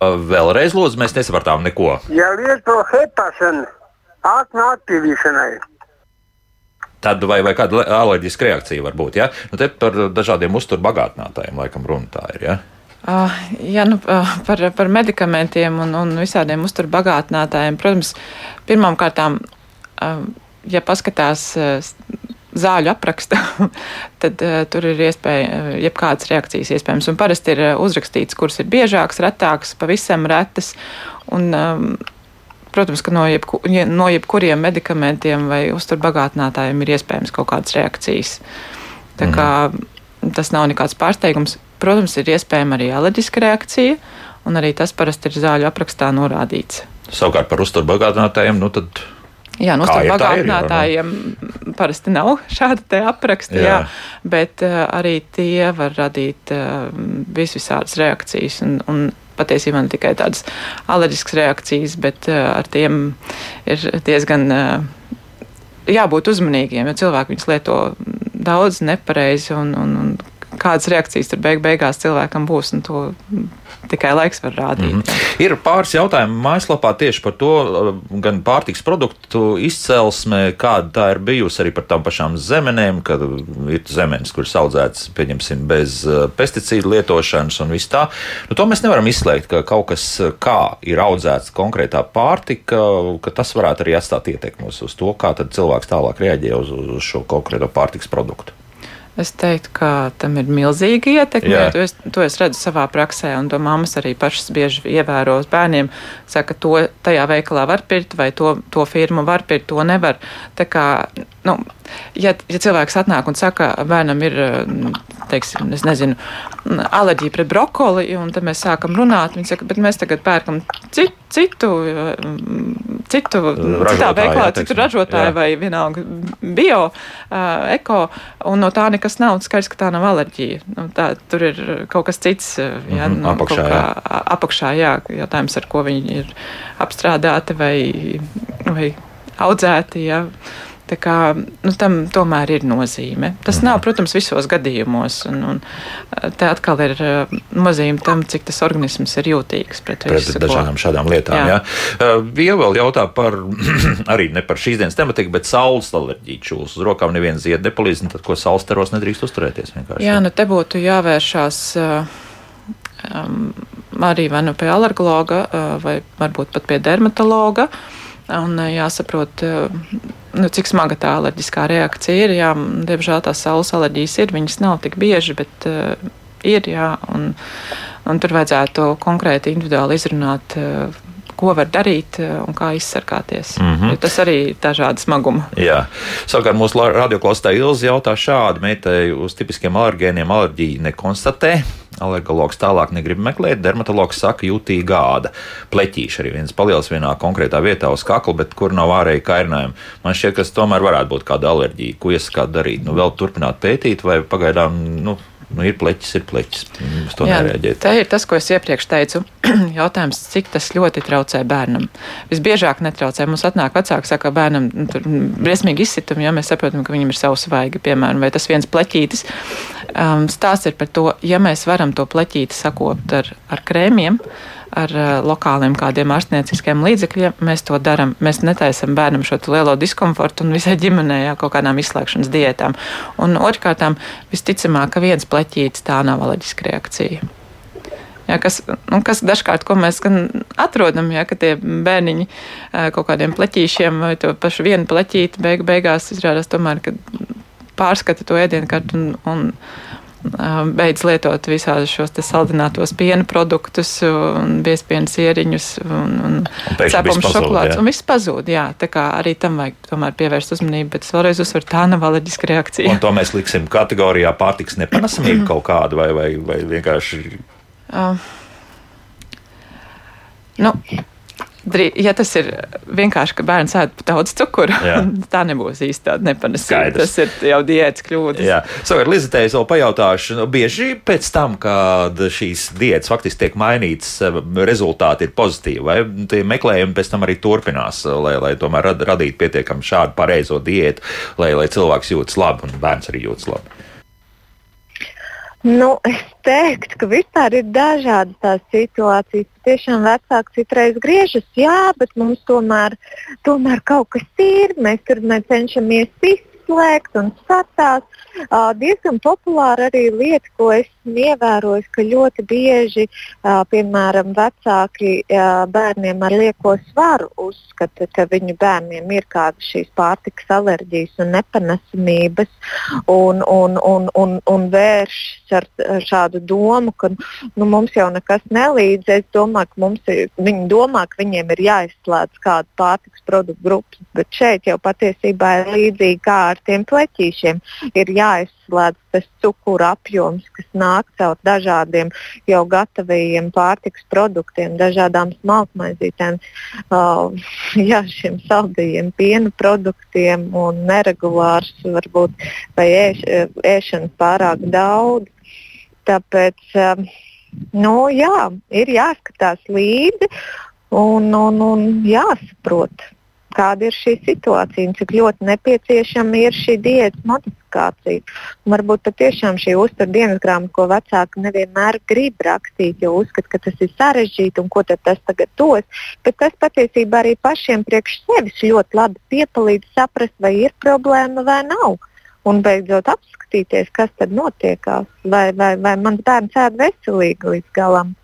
Vēlreiz, lūdzu, mēs nesapratām neko. Ja lieto hepasenu aknu aktīvīšanai. Tad vai, vai kāda alerģiska reakcija var būt? Ja? Nu, te par dažādiem uzturbagātinātājiem laikam runa tā ir. Ja? Uh, jā, nu, uh, par, par medikamentiem un, un visādiem uzturbagātinātājiem. Protams, pirmām kārtām, uh, ja paskatās uh, zāļu apraksta, tad uh, tur ir iespēja, uh, jebkādas reakcijas iespējams. Un parasti ir uh, uzrakstīts, kuras ir biežākas, retākas, pavisam retas. Un, um, Protams, ka no, jebku, no jebkuriem medikamentiem vai uzturbagātinātājiem ir iespējams kaut kādas reakcijas. Tā kā mm. tas nav nekāds pārsteigums. Protams, ir iespējama arī alerģiska reakcija, un arī tas parasti ir zāļu aprakstā norādīts. Savukārt par uzturbagātinātājiem, nu tad Jā, nu, starp bagātinātājiem parasti nav šāda apraksta, jā. jā, bet uh, arī tie var radīt uh, visvisādas reakcijas un, un patiesībā ne tikai tādas alerģiskas reakcijas, bet uh, ar tiem ir diezgan uh, jābūt uzmanīgiem, jo cilvēki viņus lieto daudz nepareizi un, un, un kādas reakcijas tur beig beigās cilvēkam būs, to tikai laiks var rādīt. Mm -hmm. Ir pāris jautājumu mājaslapā tieši par to, gan pārtiks produktu izcelsme, kāda tā ir bijusi arī par tām pašām zemenēm, kad ir zemenes, kuras audzētas, pieņemsim, bez uh, pesticīdu lietošanas un viss tā. Nu, to mēs nevaram izslēgt, ka kaut kas, uh, kā ir audzēts konkrētā pārtika, ka tas varētu arī atstāt ietekmi uz to, kā cilvēks tālāk reaģē uz, uz šo konkrēto pārtiks produktu. Es teiktu, ka tam ir milzīga ietekme. To es, to es redzu savā praksē, un to mammas arī pašas bieži ievēro uz bērniem. Saka, to tajā veikalā var pirkt, vai to, to firmu var pirkt, to nevar. Tā kā, nu, ja, ja cilvēks atnāk un saka, bērnam ir, teiksim, es nezinu, alerģija pret brokoli, un tad mēs sākam runāt, viņi saka, bet mēs tagad pērkam citu, citu, citu citā veiklā, citu ražotāju jā. vai vienalga bio, uh, eko, un no tā nekas nav, skaidrs, ka tā nav alerģija. Nu, tā, tur ir kaut kas cits, jā, mm -hmm, nu, apakšā, kā, jā. apakšā, jā, jautājums, ar ko viņi ir apstrādāti vai, vai audzēti, jā. Tā kā, nu, tam tomēr ir nozīme. Tas mm. nav, protams, visos gadījumos. Un, un te atkal ir uh, nozīme tam, cik tas organisms ir jūtīgs pret, pret visu, dažādām ko... šādām lietām. Jā. Jā. Uh, Vēl jautā par, arī ne par šīs dienas tematiku, bet saules alerģiju čūlas. Uz rokām neviens zied nepalīdz, tad ko saules teros nedrīkst uzturēties vienkārši. Jā, nu te būtu jāvēršās. Uh, um, arī vai nu pie alergologa, uh, vai varbūt pat pie dermatologa. Un jāsaprot, nu, cik smaga tā alerģiskā reakcija ir. Jā, diemžēl tās saules alerģijas ir, viņas nav tik bieži, bet uh, ir. Jā, un, un tur vajadzētu konkrēti individuāli izrunāt, uh, ko var darīt un kā izsargāties. Mm -hmm. Tas arī ir dažādi smagumi. Jā, savukārt mūsu radioklāstā Ilzi jautā šādi: meitai uz tipiskiem alergēniem alerģiju nekonstatē. Alergologs tālāk negrib meklēt, dermatologs saka, jūtīga gāda. Pleķīša arī viens paliels vienā konkrētā vietā uz kakla, bet kur nav ārēji kairinājumi. Man šķiet, ka tas tomēr varētu būt kāda alerģija. Ko es kā darīt? Nu, vēl turpināt pētīt, vai pagaidām nu, nu, ir pleķis, ir pleķis. Uz to nereaģēt. Tā ir tas, ko es iepriekš teicu. Jautājums, cik tas ļoti traucē bērnam. Visbiežāk netraucē. Mums atnāk vecāki, saka, bērnam nu, tur briesmīgi izsitumi, ja mēs saprotam, ka viņam ir savs vaiga, piemēram, vai tas viens pleķītis. Um, stāsts ir par to, ja mēs varam to pleķīti sakopt ar, ar krēmiem ar uh, lokāliem kādiem ārstnieciskiem līdzekļiem. Mēs to darām. Mēs netaisam bērnam šo lielo diskomfortu un visai ģimenei jā, kaut kādām izslēgšanas diētām. Un otrkārt, visticamāk, ka viens pleķītis tā nav alerģiska reakcija. Jā, kas, nu, kas dažkārt, ko mēs atrodam, ja tie bērniņi kaut kādiem pleķīšiem vai to pašu vienu pleķīti beig, beigās izrādās tomēr, ka pārskata to ēdienu kartu un, un beidz lietot visādus šos saldinātos piena produktus, biezpienu sieriņus un, un, un cepumu šokolādus. Un viss pazūd, jā. Tā kā arī tam vajag tomēr pievērst uzmanību, bet es vēlreiz uzsveru, tā nav alerģiska reakcija. Un to mēs liksim kategorijā pārtiks nepanesamība kaut kāda vai, vai, vai vienkārši. Uh, nu, Ja tas ir vienkārši, ka bērns ēd daudz cukuru, tā nebūs īsti tāda nepanesīga. Tas ir jau diētas kļūdas. Jā, savukārt, Lizetē, es vēl pajautāšu, nu, bieži pēc tam, kad šīs diētas faktiski tiek mainītas, rezultāti ir pozitīvi, vai tie meklējumi pēc tam arī turpinās, lai, lai tomēr rad, radītu pietiekami šādu pareizo diētu, lai, lai cilvēks jūtas labi un bērns arī jūtas labi. Nu, es teiktu, ka vispār ir dažādas tās situācijas. Tiešām vecāki citreiz griežas, jā, bet mums tomēr, tomēr kaut kas ir. Mēs tur mēs cenšamies izslēgt un skatās. Uh, diezgan populāra arī lieta, ko esmu ievērojis, ka ļoti bieži, uh, piemēram, vecāki uh, bērniem ar lieko svaru uzskata, ka viņu bērniem ir kādas šīs pārtikas alerģijas un nepanesamības un, un, un, un, un vēršas ar, ar šādu domu, ka nu, mums jau nekas nelīdz. Es domāju, ka mums ir, viņi domā, ka viņiem ir jāizslēdz kāda pārtikas produktu grupas, bet šeit jau patiesībā ir līdzīgi kā ar tiem pleķīšiem. Ir jāizslēdz tas cukura apjoms, kas nāk caur dažādiem jau gatavajiem pārtiks produktiem, dažādām smalkmaizītēm, uh, jā, šiem saldajiem piena produktiem un neregulārs varbūt vai ēš, ēšana pārāk daudz. Tāpēc um, nu, jā, ir jāskatās līdzi un, un, un jāsaprot kāda ir šī situācija un cik ļoti nepieciešama ir šī diētas modifikācija. Un varbūt patiešām šī uzturu dienas grāmata, ko vecāki nevienmēr grib rakstīt, jo uzskata, ka tas ir sarežģīti un ko tas tagad dos. Bet tas patiesībā arī pašiem priekš sevis ļoti labi piepalīdz saprast, vai ir problēma vai nav. Un beidzot apskatīties, kas tad notiekās, vai, vai, vai mans bērns ēd veselīgi līdz galam.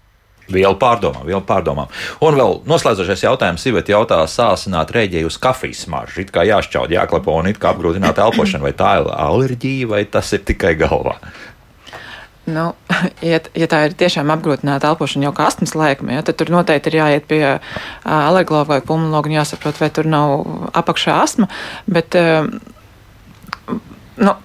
Vielu pārdomām, vielu pārdomām. Un vēl noslēdzošais jautājums, Iveta jautā, sāsināt rēģēju uz kafijas smaržu. It kā jāšķaud, jāklepo un it kā apgrūtināt elpošanu, vai tā ir alerģija, vai tas ir tikai galvā? Nu, ja, ja tā ir tiešām apgrūtināta elpošana jau kā astmas laikam, ja, tad tur noteikti ir jāiet pie alergologa vai pulmonologa un jāsaprot, vai tur nav apakšā astma. Bet, nu,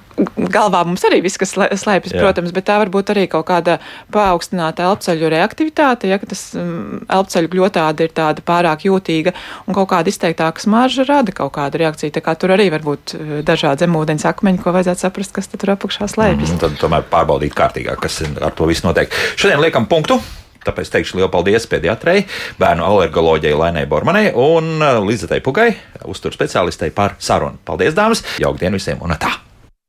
galvā mums arī viss, kas slēpjas, protams, bet tā var būt arī kaut kāda paaugstināta elpceļu reaktivitāte, ja tas um, elpceļu gļotāde ir tāda pārāk jūtīga un kaut kāda izteiktāka smarža rada kaut kādu reakciju. Tā kā tur arī var būt uh, dažādi zemūdens akmeņi, ko vajadzētu saprast, kas tur apakšā slēpjas. Mm, tad tomēr pārbaudīt kārtīgāk, kas ar to visu notiek. Šodien liekam punktu. Tāpēc teikšu lielu paldies pediatrei, bērnu alergoloģijai Lainai Bormanai un uh, Lizetei Pugai, uzturu speciālistei par sarunu. Paldies, dāmas! Jauktdien visiem un tā!